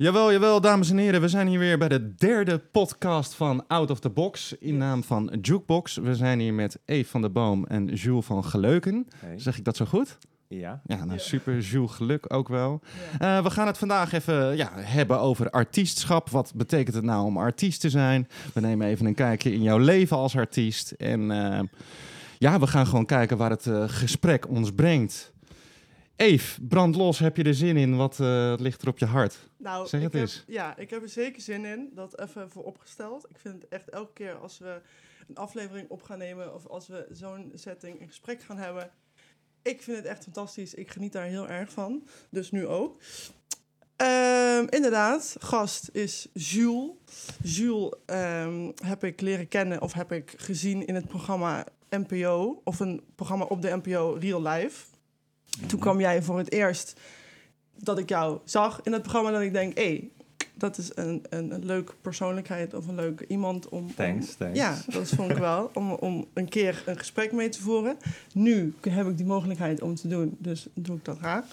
Jawel, jawel, dames en heren. We zijn hier weer bij de derde podcast van Out of the Box. In naam van Jukebox. We zijn hier met Eve van der Boom en Jules van Geleuken. Hey. Zeg ik dat zo goed? Ja. Ja, nou super. Jules Geluk ook wel. Ja. Eh, we gaan het vandaag even ja, hebben over artiestschap. Wat betekent het nou om artiest te zijn? We nemen even een kijkje in jouw leven als artiest. En eh, ja, we gaan gewoon kijken waar het eh, gesprek ons brengt. Eve, brand los. Heb je er zin in? Wat eh, ligt er op je hart? Nou, Zeg het heb, eens. Ja, ik heb er zeker zin in. Dat even vooropgesteld. Ik vind het echt elke keer als we een aflevering op gaan nemen... of als we zo'n setting een gesprek gaan hebben... Ik vind het echt fantastisch. Ik geniet daar heel erg van. Dus nu ook. Ehm, inderdaad, gast is Jules. Jules ehm, heb ik leren kennen of heb ik gezien in het programma NPO... of een programma op de NPO Real Life. Toen kwam jij voor het eerst dat ik jou zag in het programma... dat ik denk, hé, hey, dat is een, een, een leuke persoonlijkheid of een leuk iemand om... om- Thanks, thanks. ja, dat vond ik wel. Om, om een keer een gesprek mee te voeren. Nu heb ik die mogelijkheid om te doen, dus doe ik dat graag.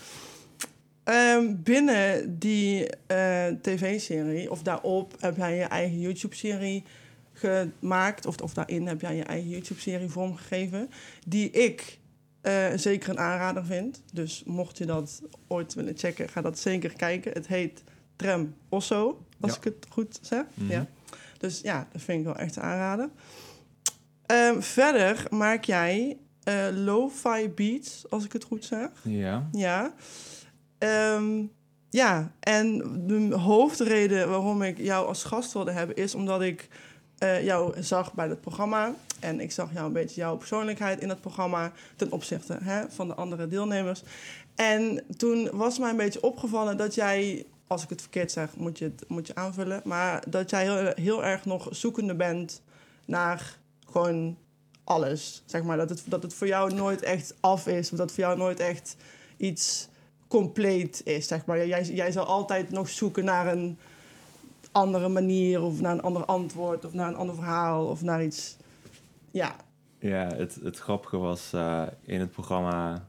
Ehm, binnen die eh, tv-serie, of daarop, heb jij je eigen YouTube-serie gemaakt. Of, of daarin heb jij je eigen YouTube-serie vormgegeven. Die ik eh, zeker een aanrader vind. Dus mocht je dat ooit willen checken, ga dat zeker kijken. Het heet Trem Osso, als Ja. ik het goed zeg. Mhm. Ja. Dus ja, dat vind ik wel echt aanraden. Ehm, verder maak jij eh lo-fi beats, als ik het goed zeg. Ja. Ja. Ehm, ja, en de hoofdreden waarom ik jou als gast wilde hebben... is omdat ik eh, jou zag bij het programma. En ik zag jou een beetje jouw persoonlijkheid in het programma... ten opzichte hè, van de andere deelnemers. En toen was mij een beetje opgevallen dat jij... als ik het verkeerd zeg, moet je het moet je aanvullen... maar dat jij heel, heel erg nog zoekende bent naar gewoon alles. Zeg maar, dat het, dat het voor jou nooit echt af is... of dat voor jou nooit echt iets compleet is, zeg maar. Jij, jij zal altijd nog zoeken naar een andere manier... of naar een ander antwoord, of naar een ander verhaal... of naar iets... Ja, Ja, het, het grappige was eh, in het programma...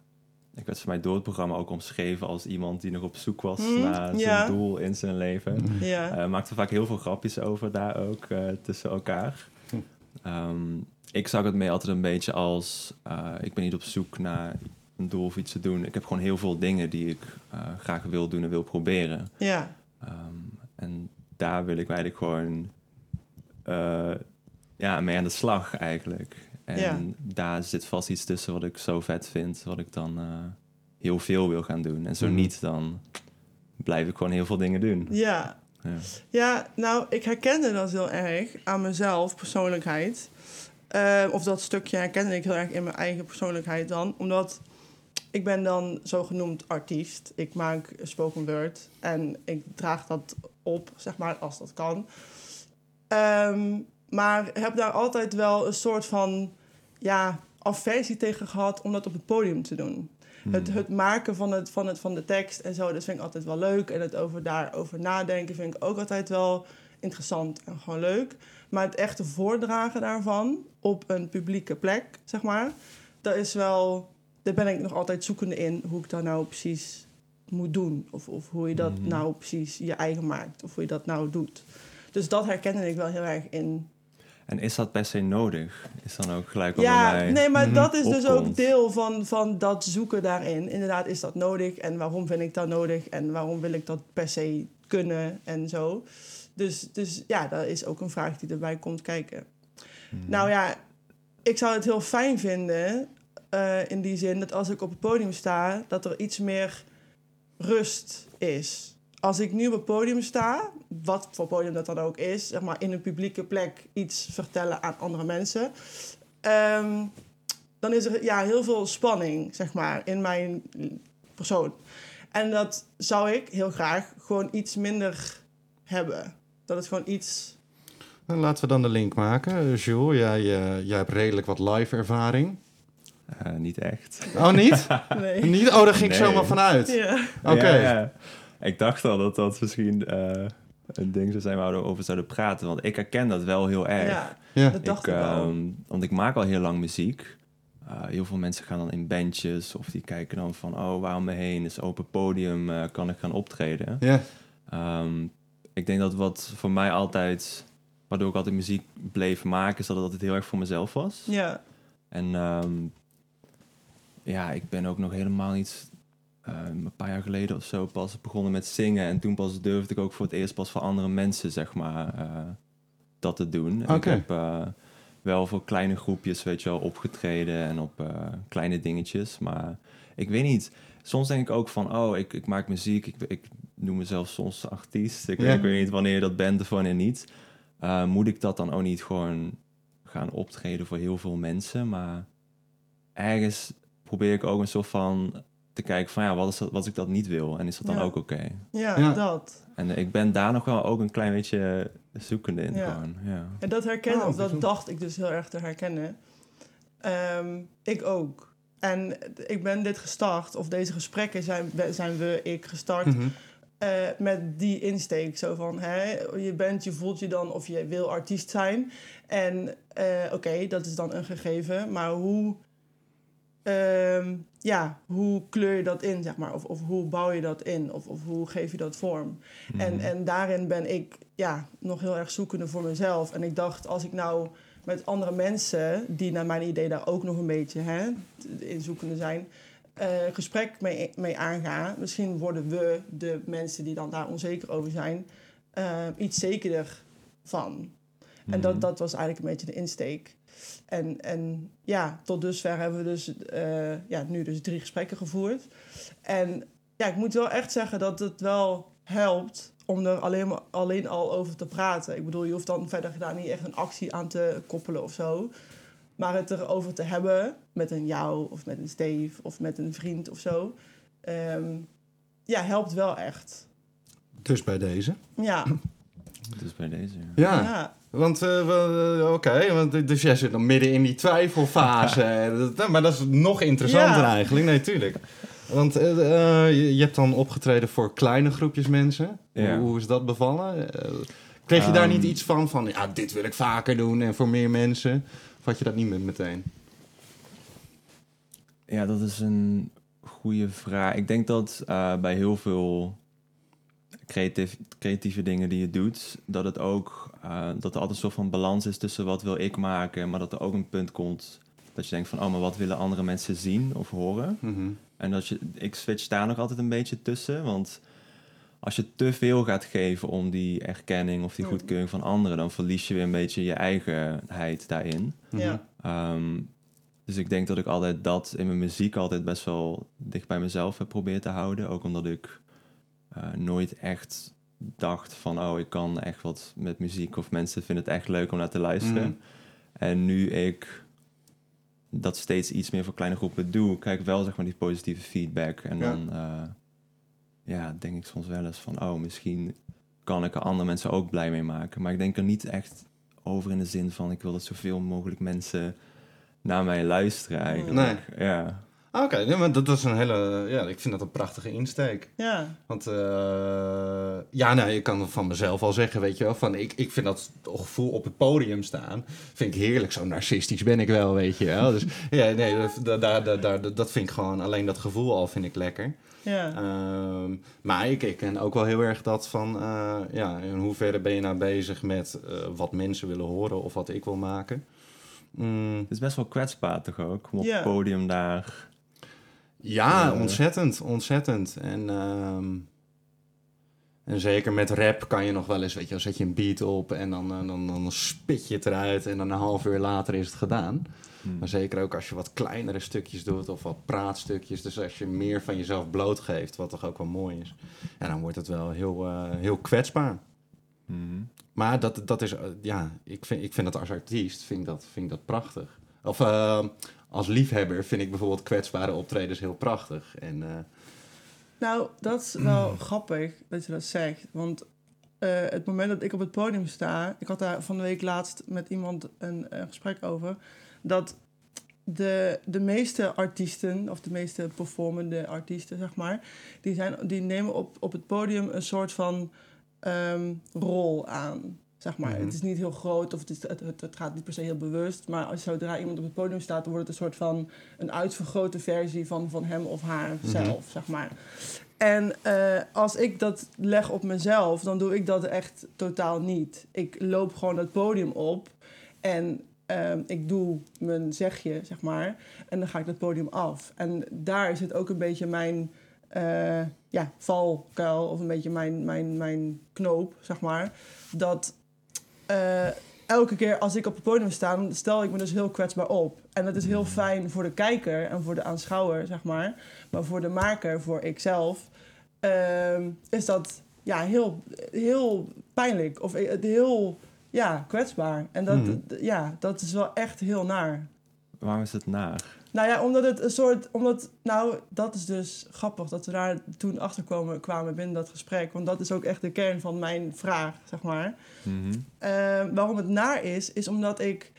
Ik werd voor mij door het programma ook omschreven als iemand die nog op zoek was Mhm, naar zijn doel in zijn leven. Eh maakte vaak heel veel grapjes over daar ook eh, tussen elkaar. Hm. Ehm, ik zag het mee altijd een beetje als... eh, ik ben niet op zoek naar een doel of iets te doen. Ik heb gewoon heel veel dingen die ik graag wil doen en wil proberen. ja. Ehm, en daar wil ik eigenlijk gewoon eh, ja, mee aan de slag eigenlijk. En Ja. daar zit vast iets tussen wat ik zo vet vind, wat ik dan eh, heel veel wil gaan doen. En zo Mhm. niet, dan blijf ik gewoon heel veel dingen doen. Ja. Ja. Ja, nou, ik herkende dat heel erg aan mezelf, persoonlijkheid. Eh, of dat stukje herkende ik heel erg in mijn eigen persoonlijkheid dan. Omdat ik ben dan zogenoemd artiest. Ik maak spoken word en ik draag dat op, zeg maar, als dat kan. Ehm, maar heb daar altijd wel een soort van, ja, aversie tegen gehad om dat op het podium te doen. Het, Hmm. het maken van, het, van, het, van de tekst en zo, dat vind ik altijd wel leuk. En het over daarover nadenken vind ik ook altijd wel interessant en gewoon leuk. Maar het echte voordragen daarvan op een publieke plek, zeg maar, dat is wel, daar ben ik nog altijd zoekende in hoe ik dat nou precies moet doen. Of, of hoe je dat Mhm. nou precies je eigen maakt. Of hoe je dat nou doet. Dus dat herkende ik wel heel erg in En is dat per se nodig? Is dan ook gelijk wat ja, mij... nee, maar mhm, dat is dus ook deel van, van dat zoeken daarin. Inderdaad, is dat nodig? En waarom vind ik dat nodig? En waarom wil ik dat per se kunnen? En zo. Dus, dus ja, dat is ook een vraag die erbij komt kijken. Mhm. Nou ja, ik zou het heel fijn vinden... eh, in die zin dat als ik op het podium sta... dat er iets meer rust is. Als ik nu op het podium sta, wat voor podium dat dan ook is, zeg maar in een publieke plek iets vertellen aan andere mensen, ehm, dan is er ja, heel veel spanning, zeg maar, in mijn persoon. En dat zou ik heel graag gewoon iets minder hebben. Dat het gewoon iets. Dan laten we dan de link maken. Jules, jij, eh, jij hebt redelijk wat live ervaring. Eh, niet echt. Oh, niet? Nee. niet? Oh, daar ging ik zomaar vanuit. Ja. Oké. Ja, ja. Ik dacht al dat dat misschien eh, een ding zou zijn waar we over zouden praten. Want ik herken dat wel heel erg. ja, Ja. dat dacht ik, ik, wel. ehm, want ik maak al heel lang muziek. Eh, heel veel mensen gaan dan in bandjes of die kijken dan van... oh, waar om me heen is open podium, eh, kan ik gaan optreden. Ja. Ehm, ik denk dat wat voor mij altijd, waardoor ik altijd muziek bleef maken, is dat het altijd heel erg voor mezelf was. Ja, En ehm, ja, ik ben ook nog helemaal niet ehm, een paar jaar geleden of zo pas begonnen met zingen. En toen pas durfde ik ook voor het eerst pas voor andere mensen, zeg maar, eh, dat te doen. Ik heb eh, wel voor kleine groepjes, weet je wel, opgetreden en op eh, kleine dingetjes. Maar ik weet niet, soms denk ik ook van, oh, ik, ik maak muziek. Ik, ik noem mezelf soms artiest. Ik, ik weet niet wanneer je dat bent of wanneer niet. Moet ik dat dan ook niet gewoon gaan optreden voor heel veel mensen? Maar ergens probeer ik ook een soort van te kijken van, ja, wat is dat, wat ik dat niet wil? En is dat dan Ja. ook oké? ja, Ja. dat. En ik ben daar nog wel ook een klein beetje zoekende in Ja. gewoon. Ja. En dat herkennen, Oh, of dat bijzonder. dacht ik dus heel erg te herkennen. Ehm, ik ook. En ik ben dit gestart, of deze gesprekken zijn, zijn we, ik gestart Mhm. eh, met die insteek. Zo van, hè, je bent, je voelt je dan of je wil artiest zijn. En eh, oké, dat is dan een gegeven. Maar hoe, ehm, ja, hoe kleur je dat in, zeg maar? Of, of hoe bouw je dat in? Of, of hoe geef je dat vorm? En, Mhm. en daarin ben ik ja, nog heel erg zoekende voor mezelf. En ik dacht, als ik nou met andere mensen, die naar mijn idee daar ook nog een beetje hè, in zoekende zijn, eh, gesprek mee, mee aanga. Misschien worden we, de mensen die dan daar onzeker over zijn, eh, iets zekerder van. En dat, Mhm. dat was eigenlijk een beetje de insteek. En, en ja, tot dusver hebben we dus eh, ja, nu dus drie gesprekken gevoerd. En ja, ik moet wel echt zeggen dat het wel helpt om er alleen, maar, alleen al over te praten. Ik bedoel, je hoeft dan verder daar niet echt een actie aan te koppelen of zo. Maar het erover te hebben met een jou of met een Steve of met een vriend of zo. ehm, ja, helpt wel echt. Dus bij deze. Ja, Dus bij deze, ja. Ja, ja. Want uh, we- uh, oké, want dus jij zit dan midden in die twijfelfase. Dat- maar dat is nog interessanter Ja. eigenlijk. Nee, tuurlijk. Want uh, uh, je, je hebt dan opgetreden voor kleine groepjes mensen. Ja. Hoe, hoe is dat bevallen? Uh, kreeg je daar Um, niet iets van, van ja, dit wil ik vaker doen en voor meer mensen? Of had je dat niet met meteen? Ja, dat is een goede vraag. Ik denk dat eh, bij heel veel creatief, creatieve dingen die je doet, dat het ook uh, dat er altijd een soort van balans is tussen wat wil ik maken, maar dat er ook een punt komt dat je denkt van oh, maar wat willen andere mensen zien of horen? Mm -hmm. En dat je, ik switch daar nog altijd een beetje tussen, want als je te veel gaat geven om die erkenning of die goedkeuring van anderen, dan verlies je weer een beetje je eigenheid daarin. ja. Um, dus ik denk dat ik altijd dat in mijn muziek altijd best wel dicht bij mezelf heb proberen te houden. Ook omdat ik uh, nooit echt dacht van, oh, ik kan echt wat met muziek of mensen vinden het echt leuk om naar te luisteren. Mm. En nu ik dat steeds iets meer voor kleine groepen doe, krijg ik wel zeg maar die positieve feedback. En Ja. dan uh, ja, denk ik soms wel eens van, oh, misschien kan ik er andere mensen ook blij mee maken. Maar ik denk er niet echt over in de zin van, ik wil dat zoveel mogelijk mensen naar mij luisteren eigenlijk. Nee. Ja. Oké, okay, ja, maar dat is een hele. Ja, ik vind dat een prachtige insteek. Ja. Want uh, ja, nou, ik kan van mezelf al zeggen, weet je wel, van ik, ik vind dat gevoel op het podium staan, vind ik heerlijk. Zo narcistisch ben ik wel, weet je wel. Dus ja, nee, dat, dat, dat, dat, dat vind ik gewoon, alleen dat gevoel al vind ik lekker. Ja. Um, maar ik, ik ken ook wel heel erg dat van, uh, ja, in hoeverre ben je nou bezig met uh, wat mensen willen horen of wat ik wil maken. Mm. Het is best wel kwetsbaar toch ook, om op het podium daar... Ja, uh, ontzettend, ontzettend. En, um, en zeker met rap kan je nog wel eens, weet je, dan zet je een beat op en dan, dan, dan, dan spit je het eruit en dan een half uur later is het gedaan. Hmm. Maar zeker ook als je wat kleinere stukjes doet of wat praatstukjes. Dus als je meer van jezelf blootgeeft, wat toch ook wel mooi is. En dan wordt het wel heel, uh, heel kwetsbaar. Mm. Maar dat, dat is, uh, ja, ik vind, ik vind dat als artiest, vind ik dat, vind ik dat prachtig. Of uh, als liefhebber vind ik bijvoorbeeld kwetsbare optredens heel prachtig. En, uh, nou, dat is wel grappig dat je dat zegt. Want uh, het moment dat ik op het podium sta... Ik had daar van de week laatst met iemand een, een gesprek over... dat de, de meeste artiesten, of de meeste performende artiesten, zeg maar... die, zijn, die nemen op, op het podium een soort van um, rol aan Zeg maar. Mhm. Het is niet heel groot of het, is, het, het, het gaat niet per se heel bewust. Maar als zodra iemand op het podium staat, dan wordt het een soort van een uitvergrote versie van, van hem of haar Mhm. zelf, zeg maar. En eh, als ik dat leg op mezelf, dan doe ik dat echt totaal niet. Ik loop gewoon het podium op en ehm, ik doe mijn zegje, zeg maar. En dan ga ik het podium af. En daar zit ook een beetje mijn eh, ja, valkuil of een beetje mijn, mijn, mijn knoop, zeg maar. Dat eh, elke keer als ik op het podium sta, stel ik me dus heel kwetsbaar op. En dat is heel fijn voor de kijker en voor de aanschouwer, zeg maar. Maar voor de maker, voor ikzelf, ehm, is dat ja, heel, heel pijnlijk. Of eh, heel ja, kwetsbaar. En dat, Mhm. d- ja, dat is wel echt heel naar. Waarom is het naar? Nou ja, omdat het een soort. Omdat, nou, dat is dus grappig dat we daar toen achter kwamen, binnen dat gesprek. Want dat is ook echt de kern van mijn vraag, zeg maar. Mhm. Eh, waarom het naar is, is omdat ik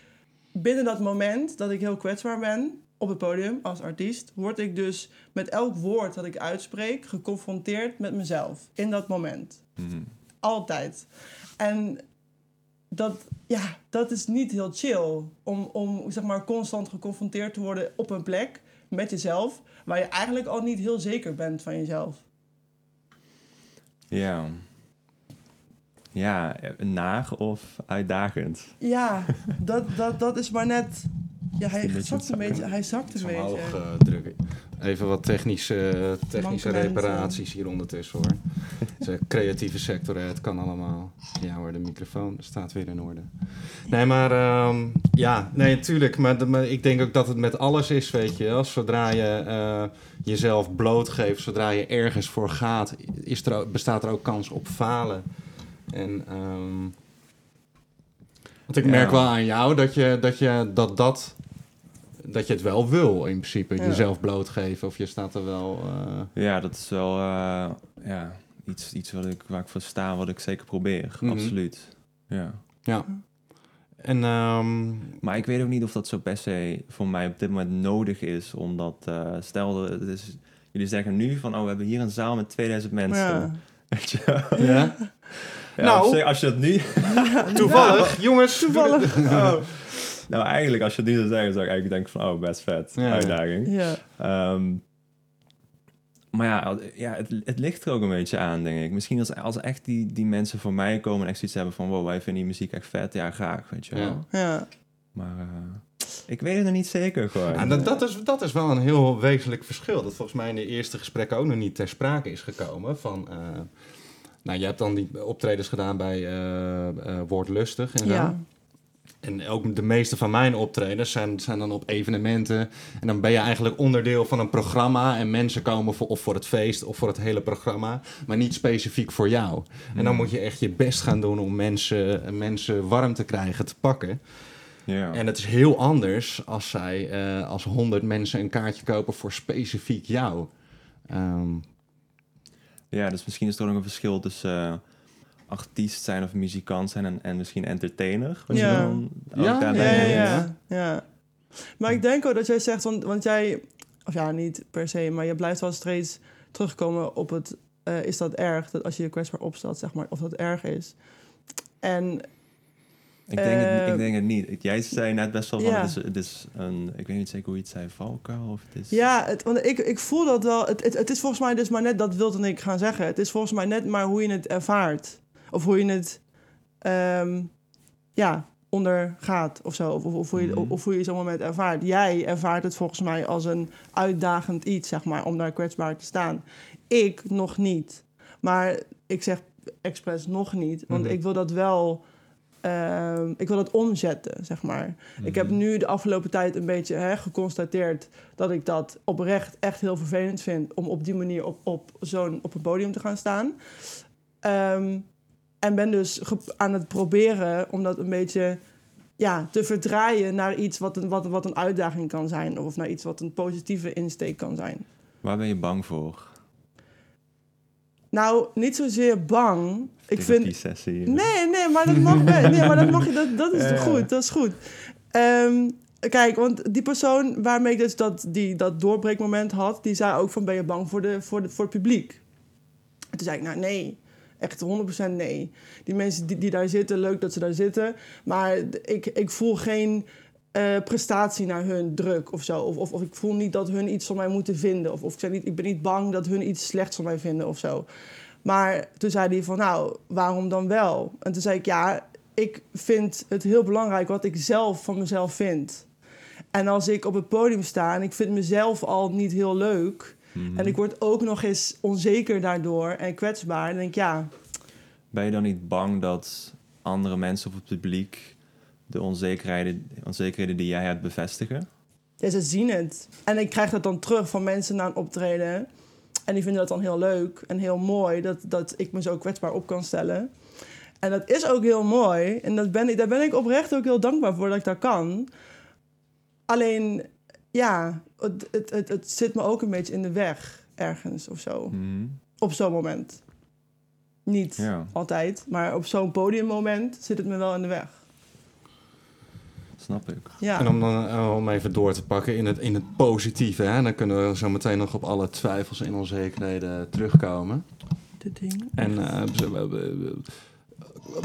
binnen dat moment dat ik heel kwetsbaar ben op het podium als artiest, word ik dus met elk woord dat ik uitspreek geconfronteerd met mezelf in dat moment. Mhm. Altijd. En dat, ja, dat is niet heel chill om, om zeg maar, constant geconfronteerd te worden op een plek met jezelf, waar je eigenlijk al niet heel zeker bent van jezelf. Ja. Ja, eh, naar of uitdagend? Ja, dat, dat, dat is maar net. Ja, hij Een zakt een beetje. Hij zakt een beetje. omhoog eh, drukken. Even wat technische, technische Mankementen. reparaties hier ondertussen hoor. De creatieve sector, het kan allemaal. Ja hoor, de microfoon staat weer in orde. Nee, maar ehm, ja, nee, natuurlijk. Maar, de- maar ik denk ook dat het met alles is, weet je. wel. Zodra je eh, jezelf blootgeeft, zodra je ergens voor gaat, is er, ook- bestaat er ook kans op falen. En ehm, want ik Ja. merk wel aan jou dat je dat, je, dat, dat, dat je het wel wil in principe. Ja. Jezelf blootgeven of je staat er wel... eh, Ja, dat is wel eh, ja, iets, iets wat ik, waar ik voor sta, wat ik zeker probeer. Mhm. Absoluut. Ja. ja. En ehm, Maar ik weet ook niet of dat zo per se voor mij op dit moment nodig is. Omdat, eh, stel, dat het is, jullie zeggen nu van, oh, we hebben hier een zaal met 2000 mensen. Ja. Weet je wel? ja. Ja, Nou. als je dat nu... toevallig, jongens. Toevallig. Oh. Nou, eigenlijk, als je het nu zou zeggen, zou ik eigenlijk denken van, oh, best vet. Ja. Uitdaging. Ja. Ehm, maar ja, ja het, het ligt er ook een beetje aan, denk ik. Misschien als, als echt die, die mensen voor mij komen en echt zoiets hebben van... wow, wij vinden die muziek echt vet, ja, graag, weet je wel. Ja. Ja. Maar eh, ik weet het nog niet zeker gewoon. Ja, dat, dat, is, dat is wel een heel wezenlijk verschil. Dat volgens mij in de eerste gesprekken ook nog niet ter sprake is gekomen. Van, eh, nou, je hebt dan die optredens gedaan bij eh eh Woordlustig en zo. Ja. En ook de meeste van mijn optredens zijn, zijn dan op evenementen. En dan ben je eigenlijk onderdeel van een programma. En mensen komen voor, of voor het feest of voor het hele programma. Maar niet specifiek voor jou. En dan Hmm. moet je echt je best gaan doen om mensen, mensen warm te krijgen, te pakken. En het is heel anders als zij eh, als honderd mensen een kaartje kopen voor specifiek jou. Ehm, ja, dus misschien is er ook een verschil tussen eh, artiest zijn of muzikant zijn en, en misschien entertainer. Wat Ja. je dan ook Ja, Ja, ja, ja, ja. Maar ik denk ook dat jij zegt, want, want jij, of ja, niet per se, maar je blijft wel steeds terugkomen op het, eh, is dat erg? Dat als je je kwetsbaar opstelt, zeg maar, of dat erg is. En Ik, denk het, Eh, ik denk het niet. Jij zei net best wel van, ja. het, is, het is een... Ik weet niet zeker hoe je het zei, valkuil of het is... ja, het, want ik, ik voel dat wel. Het, het, het is volgens mij dus maar net, dat wilde ik gaan zeggen. Het is volgens mij net maar hoe je het ervaart. Of hoe je het, ehm, ja, ondergaat of zo. Of, of, of hoe je, Mhm. of hoe je zo'n moment ervaart. Jij ervaart het volgens mij als een uitdagend iets, zeg maar, om daar kwetsbaar te staan. Ik nog niet. Maar ik zeg expres nog niet, want Mhm. ik wil dat wel... ehm, ik wil dat omzetten, zeg maar. Ik heb Mhm. nu de afgelopen tijd een beetje hè, geconstateerd dat ik dat oprecht echt heel vervelend vind om op die manier op, op zo'n op een podium te gaan staan. Ehm, en ben dus aan het proberen om dat een beetje ja, te verdraaien naar iets wat een, wat, wat een uitdaging kan zijn. Of naar iets wat een positieve insteek kan zijn. Waar ben je bang voor? Nou, niet zozeer bang. Ik vind, Die sessie. Nee, nee, maar dat mag. Nee, maar dat mag je. Dat, dat is goed. Dat is goed. Ehm, kijk, want die persoon waarmee ik dus dat, die, dat doorbreekmoment had, die zei ook van ben je bang voor, de, voor, de, voor het publiek? En toen zei ik, nou nee, Echt 100% nee. Die mensen die, die daar zitten, leuk dat ze daar zitten. Maar ik, ik voel geen eh, prestatie naar hun druk of zo. Of, of, of ik voel niet dat hun iets van mij moeten vinden. Of, of ik, niet, ik ben niet bang dat hun iets slechts van mij vinden of zo. Maar toen zei hij van, nou, waarom dan wel? En toen zei ik, ja, ik vind het heel belangrijk wat ik zelf van mezelf vind. En als ik op het podium sta en ik vind mezelf al niet heel leuk... Mhm. en ik word ook nog eens onzeker daardoor en kwetsbaar... dan denk ik, ja, Ben je dan niet bang dat andere mensen of het publiek de onzekerheden, onzekerheden die jij hebt bevestigen? ja, ze zien het. En ik krijg dat dan terug van mensen na een optreden... en die vinden dat dan heel leuk en heel mooi... dat, dat ik me zo kwetsbaar op kan stellen... En dat is ook heel mooi. En dat ben ik, daar ben ik oprecht ook heel dankbaar voor dat ik dat kan. Alleen, ja, het, het, het, het zit me ook een beetje in de weg ergens of zo. Mhm. Op zo'n moment. Niet Ja, altijd, maar op zo'n podiummoment zit het me wel in de weg. snap ik. Ja, En om, dan, eh, om even door te pakken in het, in het positieve, hè, dan kunnen we zo meteen nog op alle twijfels en onzekerheden terugkomen. de ding. En eh, we-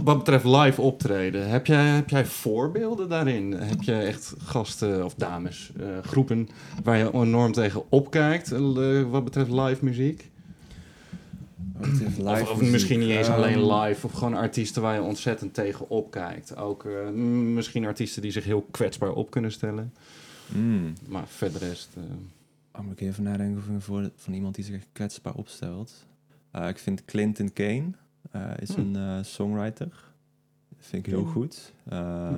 wat betreft live optreden, heb jij, heb jij voorbeelden daarin? Heb je echt gasten of dames, eh, groepen waar je enorm tegen opkijkt eh, wat betreft live muziek? Of, misschien niet eens ehm, alleen live, of gewoon artiesten waar je ontzettend tegen opkijkt. Ook eh, misschien artiesten die zich heel kwetsbaar op kunnen stellen. mm. Maar verder rest... eh, Oh, moet ik even nadenken over van iemand die zich kwetsbaar opstelt. Ik vind Clinton Kane is Hm. een eh, songwriter. Dat vind ik heel Hm. goed. Eh, Hm.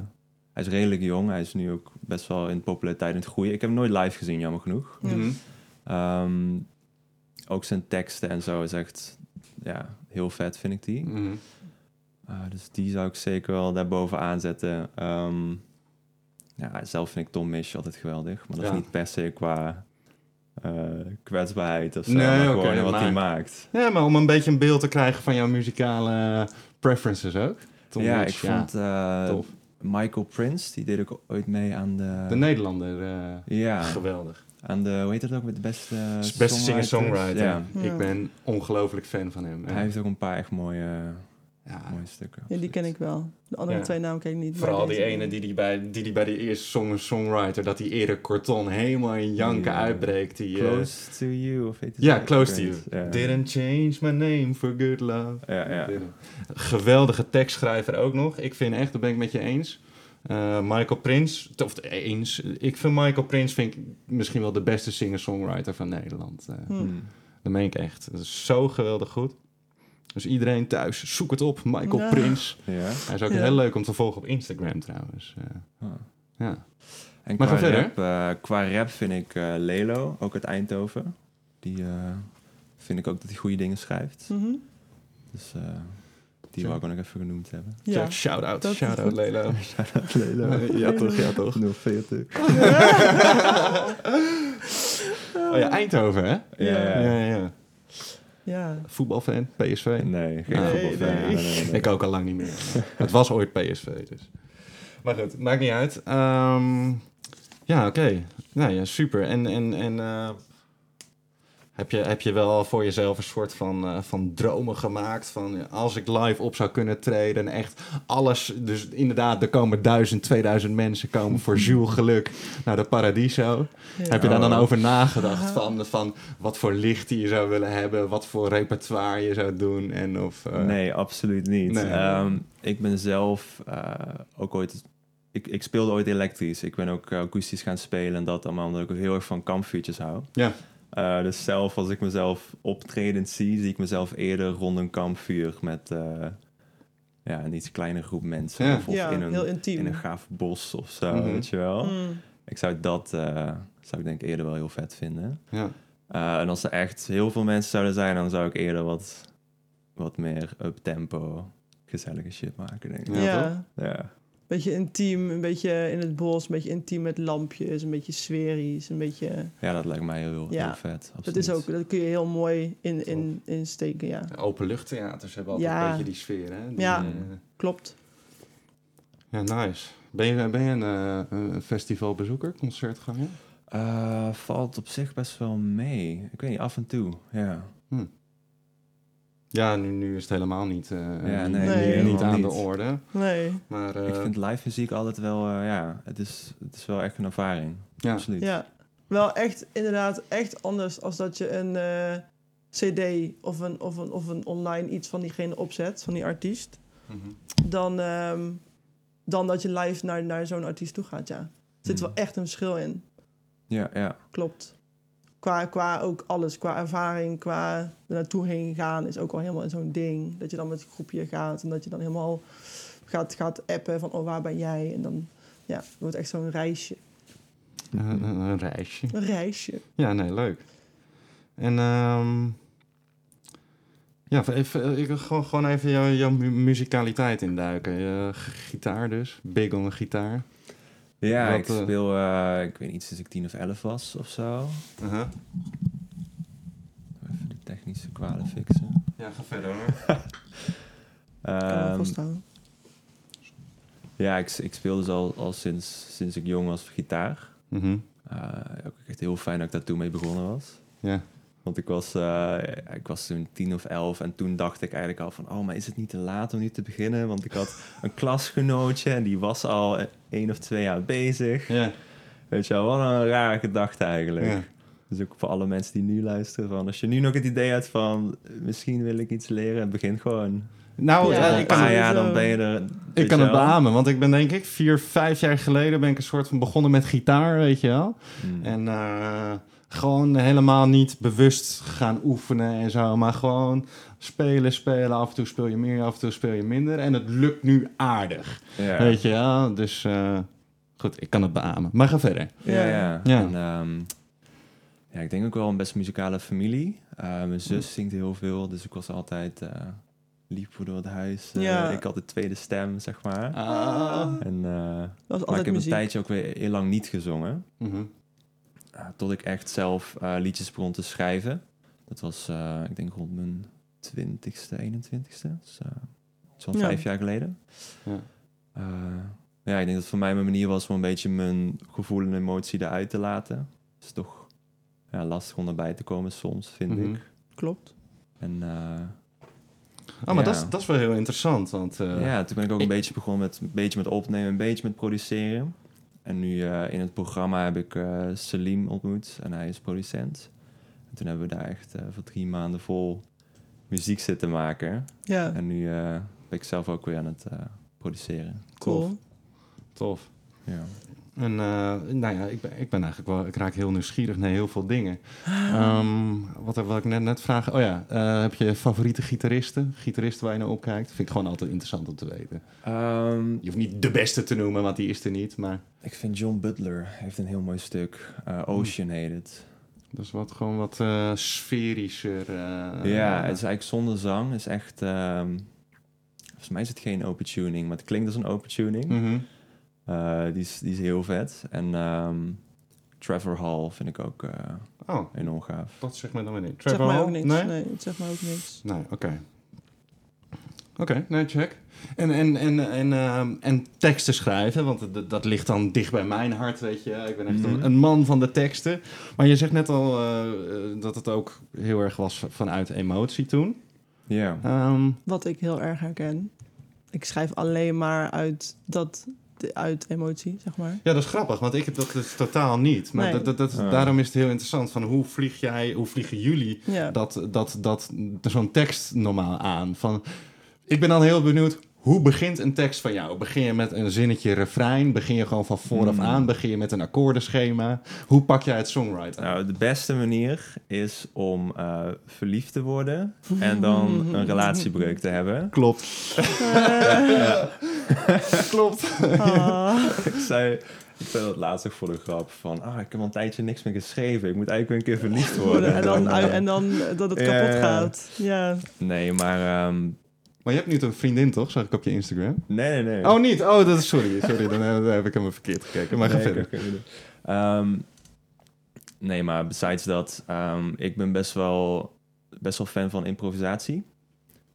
Hij is redelijk jong. Hij is nu ook best wel in populariteit in het groeien. Ik heb hem nooit live gezien, jammer genoeg. Mhm. Ehm, ook zijn teksten en zo is echt ja, heel vet, vind ik die. Dus die zou ik zeker wel daarboven aanzetten. Ehm, ja, zelf vind ik Tom Misch altijd geweldig. Maar dat Ja. is niet per se qua eh, kwetsbaarheid of zo. Nee, maar gewoon wat hij maakt. Ja, maar om een beetje een beeld te krijgen van jouw muzikale preferences ook. Tom ja, ik vond eh. Michael Prince, die deed ook ooit mee aan de... De Nederlander, eh, ja, geweldig. aan de, hoe heet het ook, met de beste Beste singer-songwriter. Ja, Ja. Ik ben ongelooflijk fan van hem. hij heeft ook een paar echt mooie, ja, mooie stukken. Ja, die ken ik wel. De andere Ja. twee namen ken ik niet. maar Vooral die ene die die bij, die die bij de eerste song songwriter, dat die Erik Corton helemaal in janken Ja. uitbreekt. Die, eh, Close to You, of heet het ja? Close to You. Didn't change my name for good love. Ja, ja. Geweldige tekstschrijver ook nog. Ik vind echt, dat ben ik met je eens. Eh, Michael Prins, of eens. Ik vind Michael Prins vind ik misschien wel de beste singer-songwriter van Nederland. Eh, Hm. Hmm. Dat meen ik echt. Dat is zo geweldig goed. Dus iedereen thuis, zoek het op. Michael Ja. Prins. Ja. Hij is ook Ja. heel leuk om te volgen op Instagram trouwens. Eh, Ah. ja. En Maar qua ga verder. rap, eh, qua rap vind ik eh, Lelo, ook uit Eindhoven. Die eh, vind ik ook dat hij goede dingen schrijft. Mhm. Dus eh, die wou ik ook nog even genoemd hebben. Ja. Shout-out, shout-out. Lelo. Lelo. ja toch, ja toch. 040. Oh ja, Eindhoven hè? Ja, ja. Ja, ja. Voetbalfan, PSV. Nee, geen Nee, voetbalfan. nee. Nee, nee, nee. Ik ook al lang niet meer. het was ooit PSV dus. Maar goed, maakt niet uit. Ehm, ja, oké. Nou ja, super. En, en, en eh, heb, je, heb je wel voor jezelf een soort van, eh, van dromen gemaakt? Van als ik live op zou kunnen treden en echt alles. Dus inderdaad, er komen duizend, 2000 mensen komen voor Jules Geluk naar de Paradiso. Ja. Heb je daar dan Oh. over nagedacht? Van, van wat voor licht je zou willen hebben, wat voor repertoire je zou doen? En of, eh, Nee, absoluut niet. Nee. Ehm, ik ben zelf eh, ook ooit... Ik, ik speelde ooit elektrisch. Ik ben ook akoestisch gaan spelen en dat allemaal, omdat ik ook heel erg van kampvuurtjes hou. Ja. Eh, dus zelf, als ik mezelf optredend zie, zie ik mezelf eerder rond een kampvuur met eh, ja, een iets kleinere groep mensen. Ja. Of, of ja, in, een, heel intiem. in een gaaf bos of zo, Mhm. weet je wel. Mm. Ik zou dat, eh, zou ik denk ik eerder wel heel vet vinden. Ja. Eh, en als er echt heel veel mensen zouden zijn, dan zou ik eerder wat, wat meer up-tempo gezellige shit maken, denk ik. Ja, Ja. Beetje intiem, een beetje in het bos, een beetje intiem met lampjes, een beetje sferisch, een beetje... ja, dat lijkt mij heel, Ja, heel vet. Dat, is ook, absoluut. dat kun je heel mooi in, in, insteken, ja. Openluchttheaters hebben altijd Ja. een beetje die sfeer, hè? Die, Ja. eh, Klopt. ja, nice. Ben je, ben je een, eh, een festivalbezoeker, concertganger? Eh, valt op zich best wel mee. Ik weet niet, af en toe, ja. Ja, nu, nu is het helemaal niet, eh, Ja, niet- nee, Nee. niet, helemaal aan de orde. Nee. Maar eh, ik vind live muziek altijd wel, eh, ja, het is, het is wel echt een ervaring. ja. Absoluut. Ja. Wel echt, inderdaad, echt anders als dat je een eh, CD of een, of, een, of een online iets van diegene opzet, van die artiest. Mhm. Dan, ehm, dan dat je live naar, naar zo'n artiest toe gaat, ja. Er zit Mhm. wel echt een verschil in. Ja, ja. Klopt. Qua, qua ook alles, qua ervaring, qua er naartoe heen gaan, is ook al helemaal zo'n ding. Dat je dan met een groepje gaat en dat je dan helemaal gaat, gaat appen van, oh, waar ben jij? En dan, ja, het wordt echt zo'n reisje. Een, een- een reisje. Een reisje. Ja, nee, leuk. En ehm ja, even, ik wil gewoon, gewoon even jouw, jouw mu- muzikaliteit induiken. Je gitaar dus, big on een gitaar. Ja, Wat, ik eh, speel, eh, ik weet niet, sinds ik tien of elf was of zo. Uh-huh. Even de technische kwalen fixen. Ja, ga verder hoor. Kan wel vasthouden. ja, ik, ik speel dus al, al sinds, sinds ik jong was gitaar. Mhm. Eh, ook echt heel fijn dat ik daar toen mee begonnen was. Ja. Want ik was, eh, ik was toen tien of elf en toen dacht ik eigenlijk al van... oh, maar is het niet te laat om nu te beginnen? Want ik had een klasgenootje en die was al één of twee jaar bezig. Ja. Weet je wel, wat een rare gedachte eigenlijk. Ja. Dus ook voor alle mensen die nu luisteren van... als je nu nog het idee hebt van misschien wil ik iets leren, begin gewoon. Nou, Ja, ik kan, jaar dan ben je er... ik kan het beamen, want ik ben denk ik vier, vijf jaar geleden ben ik een soort van begonnen met gitaar, weet je wel. Hmm. En eh, gewoon helemaal niet bewust gaan oefenen en zo, maar gewoon spelen, spelen. Af en toe speel je meer, af en toe speel je minder. En het lukt nu aardig, ja. weet je wel. Dus eh, goed, ik kan het beamen. Maar ga verder. Ja, ja. Ja. En, ehm, ja, ik denk ook wel een best muzikale familie. Uh, mijn zus zingt heel veel, dus ik was altijd eh, liep voor door het huis. Eh, Ja. Ik had de tweede stem, zeg maar. Ah. En, eh, Dat was maar ik heb muziek. een tijdje ook weer heel lang niet gezongen. Mhm. Uh, tot ik echt zelf eh, liedjes begon te schrijven. Dat was, eh, ik denk, rond mijn 20ste, 21ste. Dus, eh, zo'n Ja. vijf jaar geleden. Ja. Eh, ja, ik denk dat het voor mij mijn manier was om een beetje mijn gevoel en emotie eruit te laten. Het is toch ja, lastig om erbij te komen soms, vind Mhm. ik. Klopt. En eh, Oh, maar Ja. dat, is, dat is wel heel interessant, want... eh, ja, toen ben ik ook ik- een beetje begonnen met, een beetje met opnemen, een beetje met produceren. En nu eh, in het programma heb ik eh Salim ontmoet en hij is producent. En toen hebben we daar echt eh, voor drie maanden vol muziek zitten maken. Ja, En nu eh, ben ik zelf ook weer aan het eh, produceren. cool. Tof. Ja. En eh, nou ja, ik ben, ik ben eigenlijk wel, ik raak heel nieuwsgierig naar heel veel dingen. Ehm, wat wil ik net, net vragen? Oh ja, eh, heb je favoriete gitaristen? Gitaristen waar je naar opkijkt? Vind ik gewoon altijd interessant om te weten. Ehm, Je hoeft niet de beste te noemen, want die is er niet. Maar ik vind John Butler heeft een heel mooi stuk. Eh, Ocean heet het. dat is wat, gewoon wat sferischer. ja, het is eigenlijk zonder zang. Het is echt... ehm, volgens mij is het geen open tuning, maar het klinkt als een open tuning. mhm. Eh, die, is, die is heel vet. En ehm, Trevor Hall vind ik ook eh, Oh, enorm gaaf. dat zegt mij dan weer niet. Trevor mij ook Hall? niks. Nee? Nee, het zegt mij ook niks. Nee, oké. Oké, nee, check. En, en, en, en, ehm, en teksten schrijven, want dat, dat ligt dan dicht bij mijn hart, weet je. Ik ben echt Mhm. een, een man van de teksten. Maar je zegt net al eh, dat het ook heel erg was vanuit emotie toen. Ja. Ehm, Wat ik heel erg herken. Ik schrijf alleen maar uit, dat, uit emotie, zeg maar. ja, dat is grappig, want ik heb dat dus totaal niet. Maar Nee. dat, dat, dat, Ah. daarom is het heel interessant van hoe vlieg jij, hoe vliegen jullie Ja. dat, dat, dat, zo'n tekst normaal aan? Van, ik ben dan heel benieuwd, hoe begint een tekst van jou? Begin je met een zinnetje refrein? Begin je gewoon van vooraf Hmm. aan? Begin je met een akkoordenschema? Hoe pak jij het songwriting? Nou, de beste manier is om eh, verliefd te worden en dan een relatiebreuk te hebben. Klopt. Klopt. Ah, ik zei, ik zei dat laatst ook voor de grap van, ah, ik heb al een tijdje niks meer geschreven. Ik moet eigenlijk weer een keer verliefd worden. en, dan, en dan dat het kapot ja. gaat. Ja. Nee, maar ehm, Maar je hebt nu een vriendin, toch? Zag ik op je Instagram. nee, nee, nee. Oh, niet? Oh, dat is sorry. Sorry, dan heb, dan heb ik hem verkeerd gekeken. Maar ga Nee, verder. Ehm, nee, maar besides dat, ehm, ik ben best wel, best wel fan van improvisatie.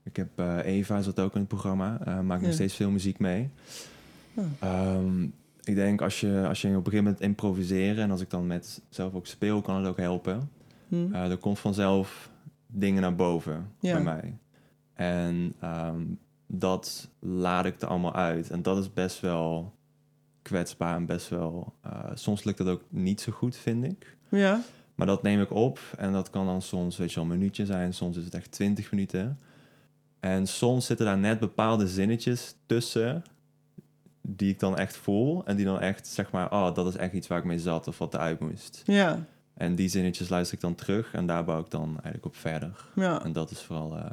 Ik heb eh, Eva, zat ook in het programma, eh maakt nog Ja. steeds veel muziek mee. Oh. Ehm, ik denk als je, als je op een gegeven moment improviseren en als ik dan met zelf ook speel, kan het ook helpen. Hm. Eh, er komt vanzelf dingen naar boven Ja. bij mij. En ehm, dat laat ik er allemaal uit. En dat is best wel kwetsbaar en best wel... eh, soms lukt dat ook niet zo goed, vind ik. Ja. Maar dat neem ik op en dat kan dan soms, weet je wel, een minuutje zijn. Soms is het echt 20 minuten. En soms zitten daar net bepaalde zinnetjes tussen die ik dan echt voel. En die dan echt, zeg maar, oh, dat is echt iets waar ik mee zat of wat eruit moest. Ja. En die zinnetjes luister ik dan terug en daar bouw ik dan eigenlijk op verder. Ja. En dat is vooral eh,